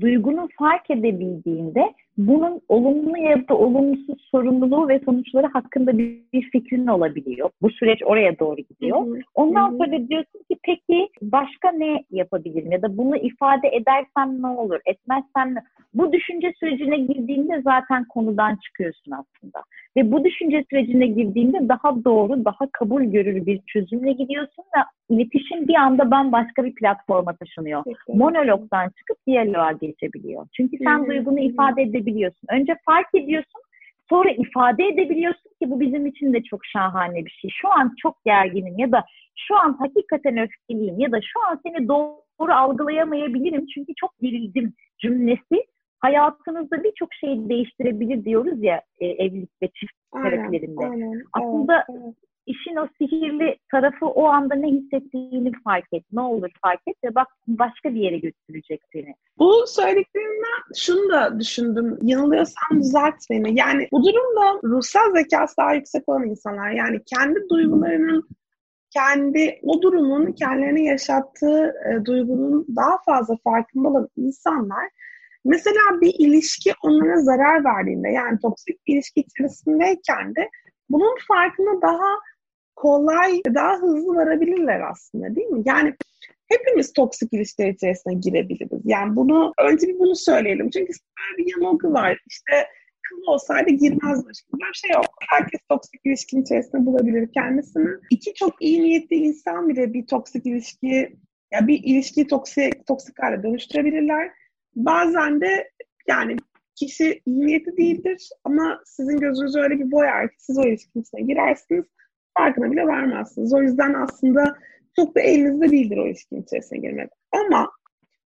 Duygunu fark edebildiğinde bunun olumlu ya da olumsuz sorumluluğu ve sonuçları hakkında bir, bir fikrin olabiliyor. Bu süreç oraya doğru gidiyor. Ondan hı hı. sonra diyorsun ki peki başka ne yapabilirim ya da bunu ifade edersem ne olur, etmezsem ne? Bu düşünce sürecine girdiğinde zaten konudan çıkıyorsun aslında. Ve bu düşünce sürecine girdiğinde daha doğru, daha kabul görür bir çözümle gidiyorsun ve iletişim bir anda bambaşka bir platforma taşınıyor. Peki. Monologdan çıkıp diyaloğa geçebiliyor. Çünkü sen duygunu ifade edebiliyorsun. Önce fark ediyorsun, sonra ifade edebiliyorsun ki bu bizim için de çok şahane bir şey. Şu an çok gerginim ya da şu an hakikaten öfkeliyim ya da şu an seni doğru algılayamayabilirim çünkü çok gerildim cümlesi hayatınızda birçok şeyi değiştirebilir diyoruz ya e, evlilik ve çift terapilerinde. Aslında evet, evet. İşin o sihirli tarafı o anda ne hissettiğini fark et. Ne olur fark et ve bak başka bir yere götürecek seni. Bu söylediklerinden şunu da düşündüm. Yanılıyorsam düzelt beni. Yani bu durumda ruhsal zekası daha yüksek olan insanlar yani kendi duygularının kendi o durumun kendilerine yaşattığı e, duygunun daha fazla farkında olan insanlar Mesela bir ilişki onlara zarar verdiğinde yani toksik bir ilişki içerisindeyken de bunun farkına daha kolay, daha hızlı varabilirler aslında değil mi? Yani hepimiz toksik ilişkiler içerisine girebiliriz. Yani bunu önce bir bunu söyleyelim. Çünkü bir yanılgı var. İşte kız olsaydı girmez başına. Böyle bir şey yok. Herkes toksik ilişkinin içerisinde bulabilir kendisini. İki çok iyi niyetli insan bile bir toksik ilişki ya bir ilişkiyi toksik, toksik hale dönüştürebilirler. Bazen de yani kişi iyi niyeti değildir ama sizin gözünüz öyle bir boyar ki siz o ilişkinin girersiniz farkına bile varmazsınız. O yüzden aslında çok da elinizde değildir o ilişkinin içerisine girmek. Ama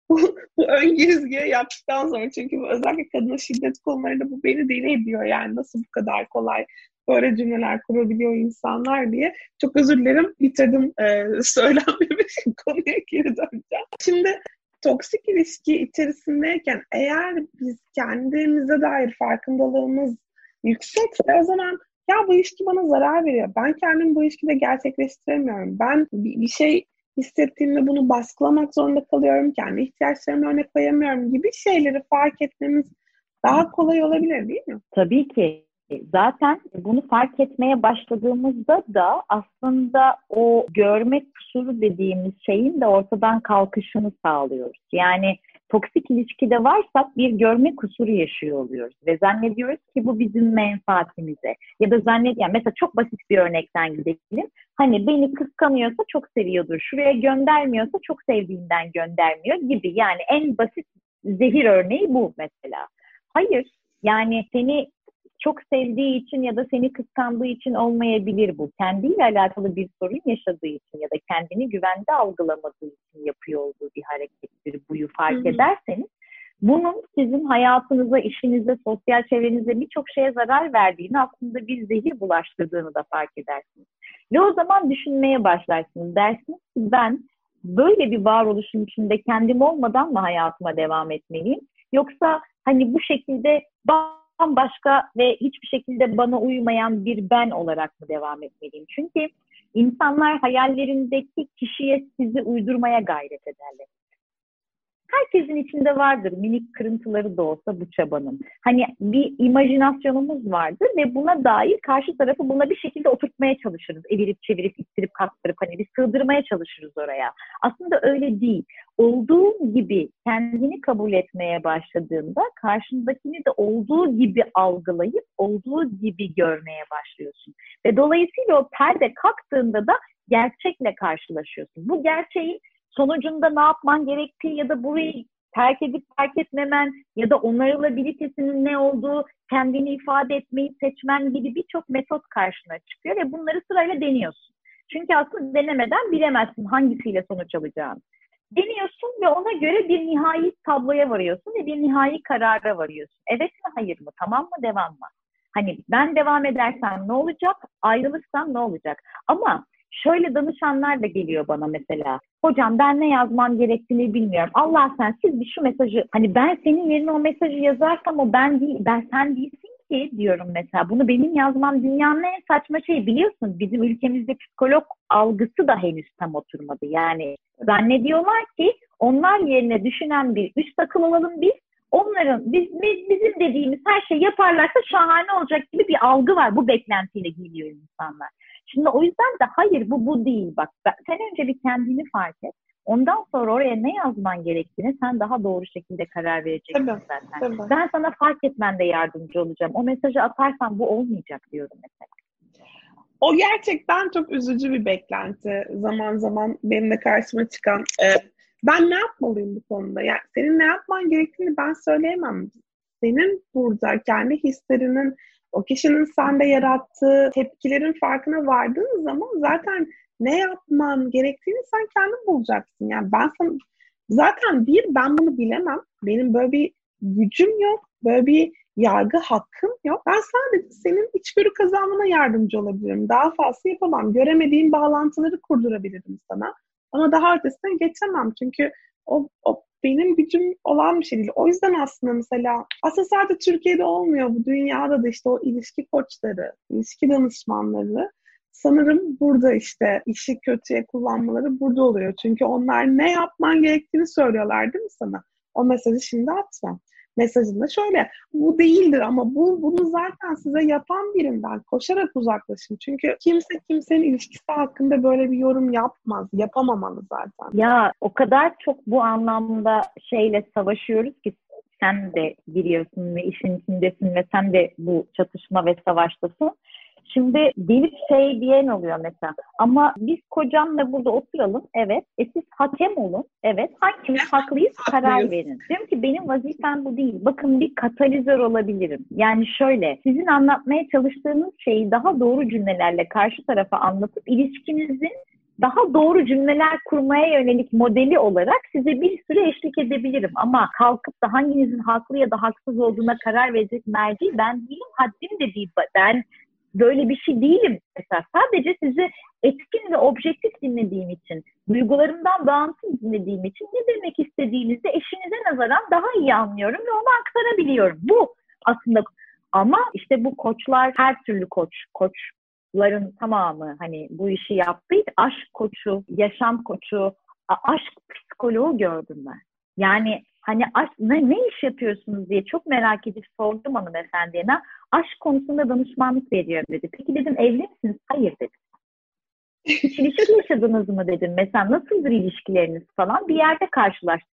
bu, bu ön girizgiye yaptıktan sonra çünkü özellikle kadına şiddet konularında bu beni deli ediyor yani nasıl bu kadar kolay böyle cümleler kurabiliyor insanlar diye. Çok özür dilerim bitirdim e, söylenmemi konuya geri döneceğim. Şimdi toksik ilişki içerisindeyken eğer biz kendimize dair farkındalığımız yüksekse o zaman ya bu ilişki bana zarar veriyor. Ben kendimi bu ilişkide gerçekleştiremiyorum. Ben bir şey hissettiğimde bunu baskılamak zorunda kalıyorum. Kendi ihtiyaçlarımı öne koyamıyorum gibi şeyleri fark etmemiz daha kolay olabilir değil mi? Tabii ki. Zaten bunu fark etmeye başladığımızda da aslında o görmek kusuru dediğimiz şeyin de ortadan kalkışını sağlıyoruz. Yani toksik ilişkide varsak bir görme kusuru yaşıyor oluyoruz ve zannediyoruz ki bu bizim menfaatimize ya da zannet yani mesela çok basit bir örnekten gidelim. Hani beni kıskanıyorsa çok seviyordur. Şuraya göndermiyorsa çok sevdiğinden göndermiyor gibi. Yani en basit zehir örneği bu mesela. Hayır yani seni çok sevdiği için ya da seni kıskandığı için olmayabilir bu. Kendiyle alakalı bir sorun yaşadığı için ya da kendini güvende algılamadığı için yapıyor olduğu bir harekettir. Buyu fark Hı-hı. ederseniz bunun sizin hayatınıza, işinize, sosyal çevrenize birçok şeye zarar verdiğini aslında bir zehir bulaştırdığını da fark edersiniz. Ve o zaman düşünmeye başlarsınız. Dersiniz ki ben böyle bir varoluşun içinde kendim olmadan mı hayatıma devam etmeliyim? Yoksa hani bu şekilde bambaşka ve hiçbir şekilde bana uymayan bir ben olarak mı devam etmeliyim? Çünkü insanlar hayallerindeki kişiye sizi uydurmaya gayret ederler herkesin içinde vardır minik kırıntıları da olsa bu çabanın. Hani bir imajinasyonumuz vardır ve buna dair karşı tarafı buna bir şekilde oturtmaya çalışırız. Evirip çevirip ittirip kattırıp hani bir sığdırmaya çalışırız oraya. Aslında öyle değil. Olduğu gibi kendini kabul etmeye başladığında karşındakini de olduğu gibi algılayıp olduğu gibi görmeye başlıyorsun. Ve dolayısıyla o perde kalktığında da gerçekle karşılaşıyorsun. Bu gerçeğin sonucunda ne yapman gerektiği ya da burayı terk edip terk etmemen ya da onarılabilitesinin ne olduğu, kendini ifade etmeyi seçmen gibi birçok metot karşına çıkıyor ve bunları sırayla deniyorsun. Çünkü aslında denemeden bilemezsin hangisiyle sonuç alacağını. Deniyorsun ve ona göre bir nihai tabloya varıyorsun ve bir nihai karara varıyorsun. Evet mi hayır mı tamam mı devam mı? Hani ben devam edersem ne olacak, ayrılırsam ne olacak? Ama şöyle danışanlar da geliyor bana mesela. Hocam ben ne yazmam gerektiğini bilmiyorum. Allah sen siz bir şu mesajı hani ben senin yerine o mesajı yazarsam o ben değil ben sen değilsin ki diyorum mesela. Bunu benim yazmam dünyanın en saçma şeyi biliyorsun. Bizim ülkemizde psikolog algısı da henüz tam oturmadı. Yani zannediyorlar ki onlar yerine düşünen bir üst akıl olalım biz. Onların biz, bizim dediğimiz her şeyi yaparlarsa şahane olacak gibi bir algı var. Bu beklentiyle geliyor insanlar. Şimdi o yüzden de hayır bu bu değil bak. Sen önce bir kendini fark et. Ondan sonra oraya ne yazman gerektiğini sen daha doğru şekilde karar vereceksin tabii, zaten. Tabii. Ben sana fark etmende yardımcı olacağım. O mesajı atarsan bu olmayacak diyorum mesela. O gerçekten çok üzücü bir beklenti. Zaman zaman benim de karşıma çıkan. E, ben ne yapmalıyım bu konuda? Yani senin ne yapman gerektiğini ben söyleyemem. Senin burada kendi hislerinin o kişinin sende yarattığı tepkilerin farkına vardığın zaman zaten ne yapman gerektiğini sen kendin bulacaksın. Yani ben sana zaten bir ben bunu bilemem. Benim böyle bir gücüm yok. Böyle bir yargı hakkım yok. Ben sadece senin içgörü kazanmana yardımcı olabilirim. Daha fazla yapamam. Göremediğim bağlantıları kurdurabilirim sana. Ama daha ötesine geçemem. Çünkü o, o benim gücüm olan bir şey değil. O yüzden aslında mesela aslında sadece Türkiye'de olmuyor bu dünyada da işte o ilişki koçları, ilişki danışmanları sanırım burada işte işi kötüye kullanmaları burada oluyor. Çünkü onlar ne yapman gerektiğini söylüyorlar değil mi sana? O mesajı şimdi atma mesajında şöyle bu değildir ama bu bunu zaten size yapan birinden koşarak uzaklaşın. Çünkü kimse kimsenin ilişkisi hakkında böyle bir yorum yapmaz. Yapamamalı zaten. Ya o kadar çok bu anlamda şeyle savaşıyoruz ki sen de giriyorsun ve işin içindesin ve sen de bu çatışma ve savaştasın. Şimdi gelip şey diyen oluyor mesela. Ama biz kocamla burada oturalım. Evet. E siz hakem olun. Evet. Hangimiz haklıyız karar verin. Diyorum ki benim vazifem bu değil. Bakın bir katalizör olabilirim. Yani şöyle sizin anlatmaya çalıştığınız şeyi daha doğru cümlelerle karşı tarafa anlatıp ilişkinizin daha doğru cümleler kurmaya yönelik modeli olarak size bir süre eşlik edebilirim. Ama kalkıp da hanginizin haklı ya da haksız olduğuna karar verecek merci ben değilim. Haddim de değil. Ben böyle bir şey değilim. Mesela sadece sizi etkin ve objektif dinlediğim için, duygularımdan bağımsız dinlediğim için ne demek istediğinizi eşinize nazaran daha iyi anlıyorum ve onu aktarabiliyorum. Bu aslında ama işte bu koçlar her türlü koç, koçların tamamı hani bu işi yaptıydı. Aşk koçu, yaşam koçu, aşk psikoloğu gördüm ben. Yani hani aşk, ne, ne iş yapıyorsunuz diye çok merak edip sordum hanımefendiye. Aşk konusunda danışmanlık veriyorum dedi. Peki dedim evli misiniz? Hayır dedi. Hiç ilişki yaşadınız mı dedim. Mesela nasıldır ilişkileriniz falan. Bir yerde karşılaştık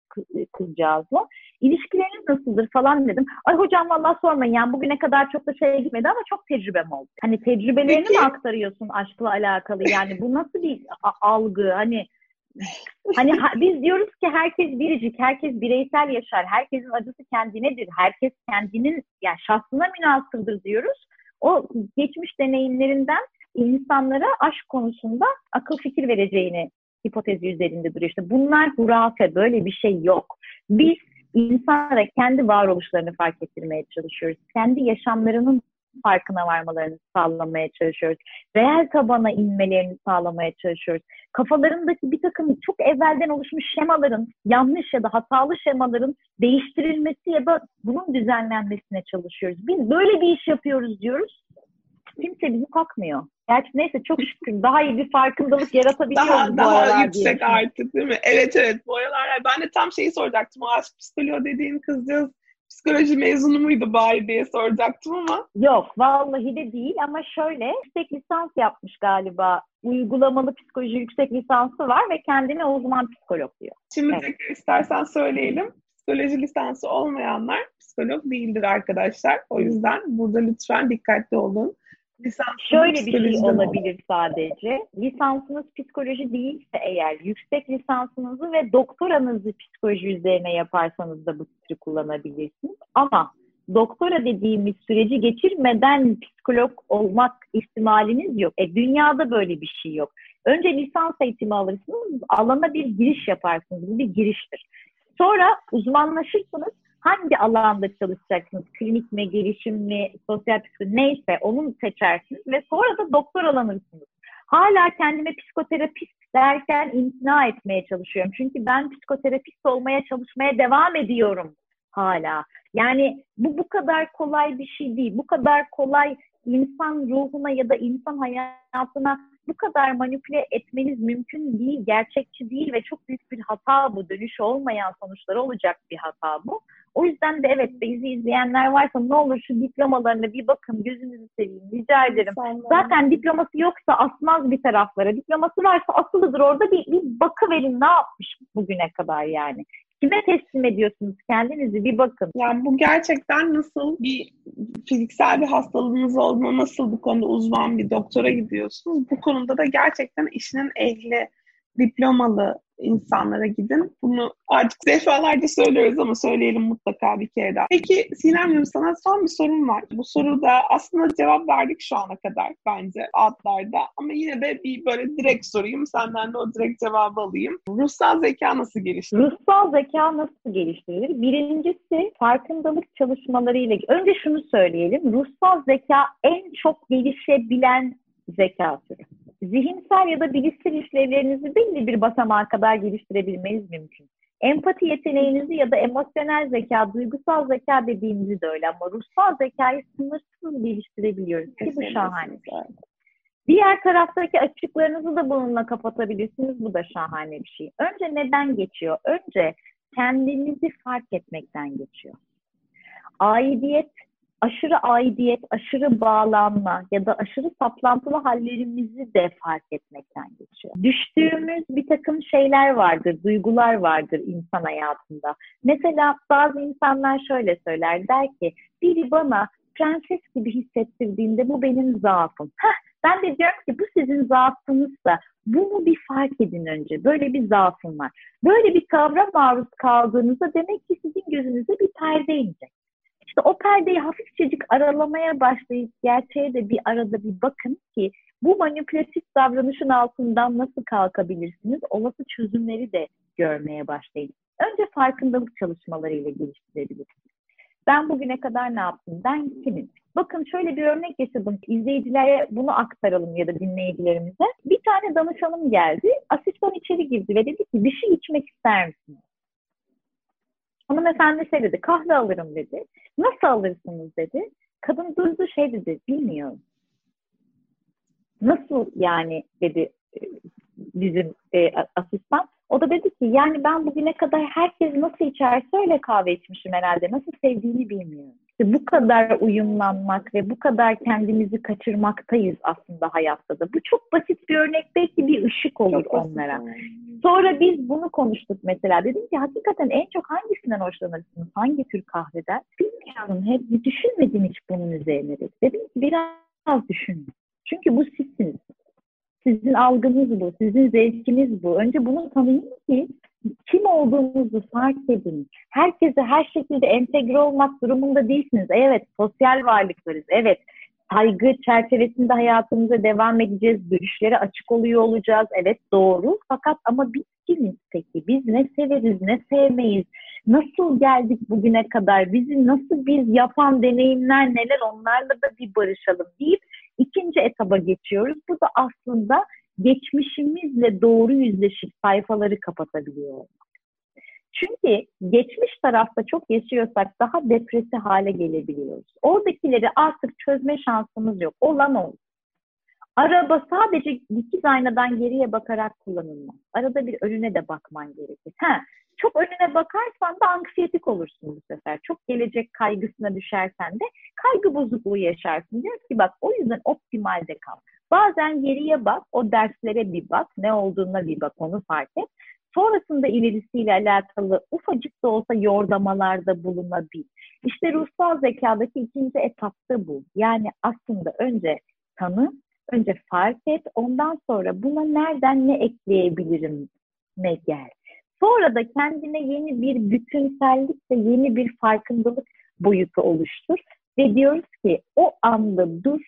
kızcağızla. İlişkileriniz nasıldır falan dedim. Ay hocam vallahi sormayın yani bugüne kadar çok da şeye gitmedi ama çok tecrübem oldu. Hani tecrübelerini Peki. mi aktarıyorsun aşkla alakalı? Yani bu nasıl bir algı? Hani hani ha, biz diyoruz ki herkes biricik, herkes bireysel yaşar, herkesin acısı kendinedir, herkes kendinin yani şahsına münasırdır diyoruz. O geçmiş deneyimlerinden insanlara aşk konusunda akıl fikir vereceğini hipotezi üzerinde duruyor. İşte bunlar hurafe, böyle bir şey yok. Biz insanlara kendi varoluşlarını fark ettirmeye çalışıyoruz. Kendi yaşamlarının farkına varmalarını sağlamaya çalışıyoruz. Reel tabana inmelerini sağlamaya çalışıyoruz. Kafalarındaki bir takım çok evvelden oluşmuş şemaların, yanlış ya da hatalı şemaların değiştirilmesi ya da bunun düzenlenmesine çalışıyoruz. Biz böyle bir iş yapıyoruz diyoruz. Kimse bizi takmıyor. Gerçi neyse çok şükür daha iyi bir farkındalık yaratabiliyoruz daha, bu Daha yüksek diye. artık değil mi? Evet evet bu aralar ben de tam şeyi soracaktım. O aşk psikoloğu dediğin kızcağız psikoloji mezunu muydu bari diye soracaktım ama. Yok vallahi de değil ama şöyle yüksek lisans yapmış galiba. Uygulamalı psikoloji yüksek lisansı var ve kendine uzman psikolog diyor. Şimdi evet. tekrar istersen söyleyelim. Psikoloji lisansı olmayanlar psikolog değildir arkadaşlar. O yüzden burada lütfen dikkatli olun. Lisansınız Şöyle bir şey olabilir sadece. Lisansınız psikoloji değilse eğer yüksek lisansınızı ve doktoranızı psikoloji üzerine yaparsanız da bu titri kullanabilirsiniz. Ama doktora dediğimiz süreci geçirmeden psikolog olmak ihtimaliniz yok. E, dünyada böyle bir şey yok. Önce lisans eğitimi alırsınız, alana bir giriş yaparsınız. Bu bir giriştir. Sonra uzmanlaşırsınız hangi alanda çalışacaksınız? Klinik mi, gelişim mi, sosyal psikoloji neyse onu seçersiniz ve sonra da doktor alanırsınız. Hala kendime psikoterapist derken imtina etmeye çalışıyorum. Çünkü ben psikoterapist olmaya çalışmaya devam ediyorum hala. Yani bu bu kadar kolay bir şey değil. Bu kadar kolay insan ruhuna ya da insan hayatına bu kadar manipüle etmeniz mümkün değil, gerçekçi değil ve çok büyük bir hata bu. Dönüş olmayan sonuçları olacak bir hata bu. O yüzden de evet bizi izleyenler varsa ne olur şu diplomalarına bir bakın gözünüzü seveyim rica ederim. Zaten diploması yoksa asmaz bir taraflara. Diploması varsa asılıdır orada bir, bir bakı verin ne yapmış bugüne kadar yani. Kime teslim ediyorsunuz kendinizi bir bakın. Yani bu gerçekten nasıl bir fiziksel bir hastalığınız olduğuna nasıl bu konuda uzman bir doktora gidiyorsunuz. Bu konuda da gerçekten işinin ehli diplomalı insanlara gidin. Bunu artık defalarca söylüyoruz ama söyleyelim mutlaka bir kere daha. Peki Sinem'cim sana son bir sorum var. Bu soruda aslında cevap verdik şu ana kadar bence adlarda ama yine de bir böyle direkt sorayım. Senden de o direkt cevabı alayım. Ruhsal zeka nasıl geliştirilir? Ruhsal zeka nasıl geliştirilir? Birincisi farkındalık çalışmalarıyla. Önce şunu söyleyelim. Ruhsal zeka en çok gelişebilen zeka türü zihinsel ya da bilişsel işlevlerinizi belli bir basamağa kadar geliştirebilmeniz mümkün. Empati yeteneğinizi ya da emosyonel zeka, duygusal zeka dediğimizi de öyle ama ruhsal zekayı sınırsız geliştirebiliyoruz ki bu şahane bir şey. Diğer taraftaki açıklarınızı da bununla kapatabilirsiniz. Bu da şahane bir şey. Önce neden geçiyor? Önce kendinizi fark etmekten geçiyor. Aidiyet aşırı aidiyet, aşırı bağlanma ya da aşırı saplantılı hallerimizi de fark etmekten geçiyor. Düştüğümüz bir takım şeyler vardır, duygular vardır insan hayatında. Mesela bazı insanlar şöyle söyler, der ki biri bana prenses gibi hissettirdiğinde bu benim zaafım. Heh, ben de diyorum ki bu sizin zaafınızsa bunu bir fark edin önce. Böyle bir zaafım var. Böyle bir kavram maruz kaldığınızda demek ki sizin gözünüze bir perde inecek. İşte o perdeyi hafifçecik aralamaya başlayıp gerçeğe de bir arada bir bakın ki bu manipülatif davranışın altından nasıl kalkabilirsiniz? Olası çözümleri de görmeye başlayın. Önce farkındalık çalışmalarıyla geliştirebilirsiniz. Ben bugüne kadar ne yaptım? Ben kimim? Bakın şöyle bir örnek yaşadım. İzleyicilere bunu aktaralım ya da dinleyicilerimize. Bir tane danışanım geldi. Asistan içeri girdi ve dedi ki bir şey içmek ister misiniz? Hanımefendi şey dedi, kahve alırım dedi. Nasıl alırsınız dedi. Kadın durdu şey dedi, bilmiyorum. Nasıl yani dedi e, bizim e, asistan. O da dedi ki yani ben bugüne kadar herkes nasıl içerse öyle kahve içmişim herhalde. Nasıl sevdiğini bilmiyorum. İşte bu kadar uyumlanmak ve bu kadar kendimizi kaçırmaktayız aslında hayatta da. Bu çok basit bir örnek belki bir ışık olur çok onlara. Sonra biz bunu konuştuk mesela. Dedim ki hakikaten en çok hangisinden hoşlanırsınız? Hangi tür kahveden? Bilmiyorum. Hep düşünmedim hiç bunun üzerine dedi. Dedim ki biraz düşünün. Çünkü bu sizsiniz. Sizin algınız bu, sizin zevkiniz bu. Önce bunu tanıyın ki kim olduğunuzu fark edin. Herkese her şekilde entegre olmak durumunda değilsiniz. Evet, sosyal varlıklarız. Evet, saygı çerçevesinde hayatımıza devam edeceğiz. Görüşlere açık oluyor olacağız. Evet, doğru. Fakat ama biz kimiz peki? Biz ne severiz, ne sevmeyiz? Nasıl geldik bugüne kadar? Bizi nasıl biz yapan deneyimler neler? Onlarla da bir barışalım deyip ikinci etaba geçiyoruz. Bu da aslında geçmişimizle doğru yüzleşip sayfaları kapatabiliyor Çünkü geçmiş tarafta çok yaşıyorsak daha depresi hale gelebiliyoruz. Oradakileri artık çözme şansımız yok. Olan oldu. Araba sadece dikiz aynadan geriye bakarak kullanılmaz. Arada bir önüne de bakman gerekir. Ha, çok önüne bakarsan da anksiyetik olursun bu sefer. Çok gelecek kaygısına düşersen de kaygı bozukluğu yaşarsın. Diyor ki bak o yüzden optimalde kal. Bazen geriye bak, o derslere bir bak, ne olduğuna bir bak, onu fark et. Sonrasında ilerisiyle alakalı ufacık da olsa yordamalarda bulunabil. İşte ruhsal zekadaki ikinci etapta bu. Yani aslında önce tanı, önce fark et, ondan sonra buna nereden ne ekleyebilirim ne gel. Sonra da kendine yeni bir bütünsellik ve yeni bir farkındalık boyutu oluştur. Ve diyoruz ki o anda dur,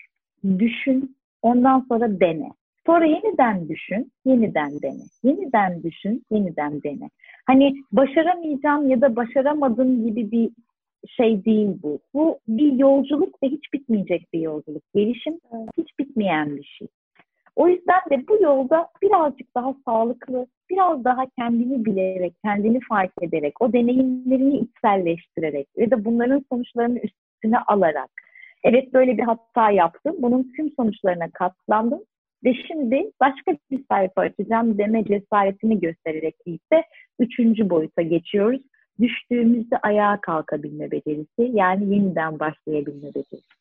düşün, ondan sonra dene. Sonra yeniden düşün, yeniden dene. Yeniden düşün, yeniden dene. Hani başaramayacağım ya da başaramadım gibi bir şey değil bu. Bu bir yolculuk ve hiç bitmeyecek bir yolculuk. Gelişim hiç bitmeyen bir şey. O yüzden de bu yolda birazcık daha sağlıklı, biraz daha kendini bilerek, kendini fark ederek, o deneyimlerini içselleştirerek ve de bunların sonuçlarını üstüne alarak evet böyle bir hata yaptım, bunun tüm sonuçlarına katlandım ve şimdi başka bir sayfa açacağım deme cesaretini göstererek ise üçüncü boyuta geçiyoruz. Düştüğümüzde ayağa kalkabilme becerisi yani yeniden başlayabilme becerisi.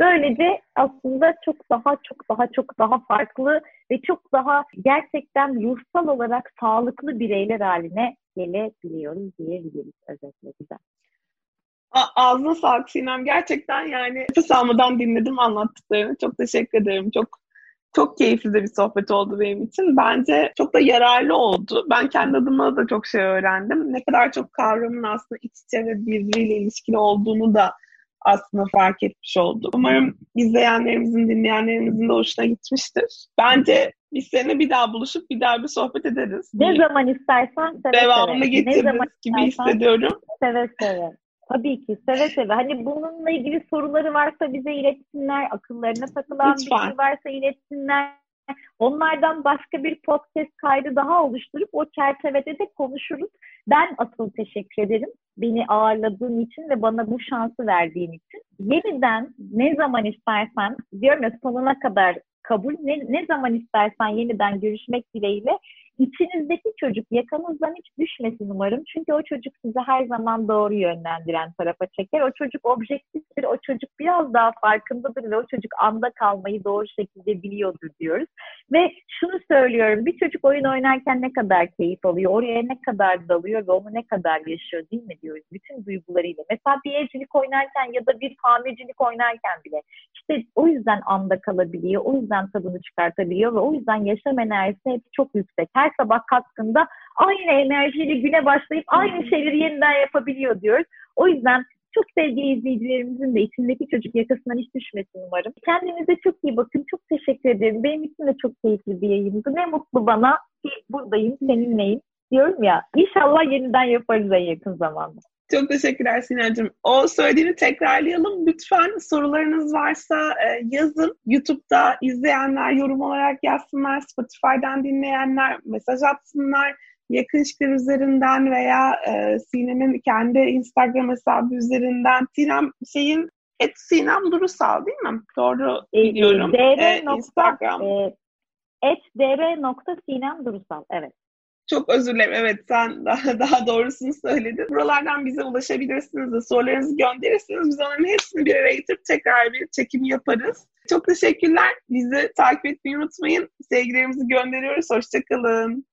Böylece aslında çok daha çok daha çok daha farklı ve çok daha gerçekten ruhsal olarak sağlıklı bireyler haline gelebiliyoruz diyebiliriz özetle güzel. Ağzına sağlık Sinem. Gerçekten yani nefes almadan dinledim anlattıklarını. Çok teşekkür ederim. Çok çok keyifli de bir sohbet oldu benim için. Bence çok da yararlı oldu. Ben kendi adıma da çok şey öğrendim. Ne kadar çok kavramın aslında iç içe ve birbiriyle ilişkili olduğunu da aslında fark etmiş oldu. Umarım izleyenlerimizin, dinleyenlerimizin de hoşuna gitmiştir. Bence biz seninle bir daha buluşup bir daha bir sohbet ederiz. Ne zaman istersen seve Devamını getiririz gibi hissediyorum. Seve seve. Tabii ki seve seve. Hani bununla ilgili soruları varsa bize iletsinler. Akıllarına takılan Lütfen. bir şey varsa iletsinler. Onlardan başka bir podcast kaydı daha oluşturup o çerçevede de konuşuruz. Ben asıl teşekkür ederim. Beni ağırladığın için ve bana bu şansı verdiğin için. Yeniden ne zaman istersen diyorum ya sonuna kadar kabul ne, ne zaman istersen yeniden görüşmek dileğiyle İçinizdeki çocuk yakanızdan hiç düşmesin umarım. Çünkü o çocuk sizi her zaman doğru yönlendiren tarafa çeker. O çocuk objektiftir, o çocuk biraz daha farkındadır ve o çocuk anda kalmayı doğru şekilde biliyordur diyoruz. Ve şunu söylüyorum, bir çocuk oyun oynarken ne kadar keyif alıyor, oraya ne kadar dalıyor ve onu ne kadar yaşıyor değil mi diyoruz bütün duygularıyla. Mesela bir evcilik oynarken ya da bir tamircilik oynarken bile işte o yüzden anda kalabiliyor, o yüzden tadını çıkartabiliyor ve o yüzden yaşam enerjisi hep çok yüksek. Her sabah kalktığında aynı enerjiyle güne başlayıp aynı şeyleri yeniden yapabiliyor diyoruz. O yüzden çok sevgili izleyicilerimizin de içindeki çocuk yakasından hiç düşmesin umarım. Kendinize çok iyi bakın. Çok teşekkür ederim. Benim için de çok keyifli bir yayındı. Ne mutlu bana ki buradayım, seninleyim diyorum ya. İnşallah yeniden yaparız en yakın zamanda. Çok teşekkürler Sinem'cim. O söylediğini tekrarlayalım. Lütfen sorularınız varsa e, yazın. YouTube'da izleyenler yorum olarak yazsınlar. Spotify'dan dinleyenler mesaj atsınlar. Yakın üzerinden veya e, Sinem'in kendi Instagram hesabı üzerinden. Sinem şeyin et Sinem Durusal değil mi? Doğru e, biliyorum. dr. E, Instagram. E, et dr. Durusal. Evet. Çok özür dilerim. Evet sen daha, daha doğrusunu söyledin. Buralardan bize ulaşabilirsiniz de sorularınızı gönderirsiniz. Biz onların hepsini bir araya getirip tekrar bir çekim yaparız. Çok teşekkürler. Bizi takip etmeyi unutmayın. Sevgilerimizi gönderiyoruz. Hoşçakalın.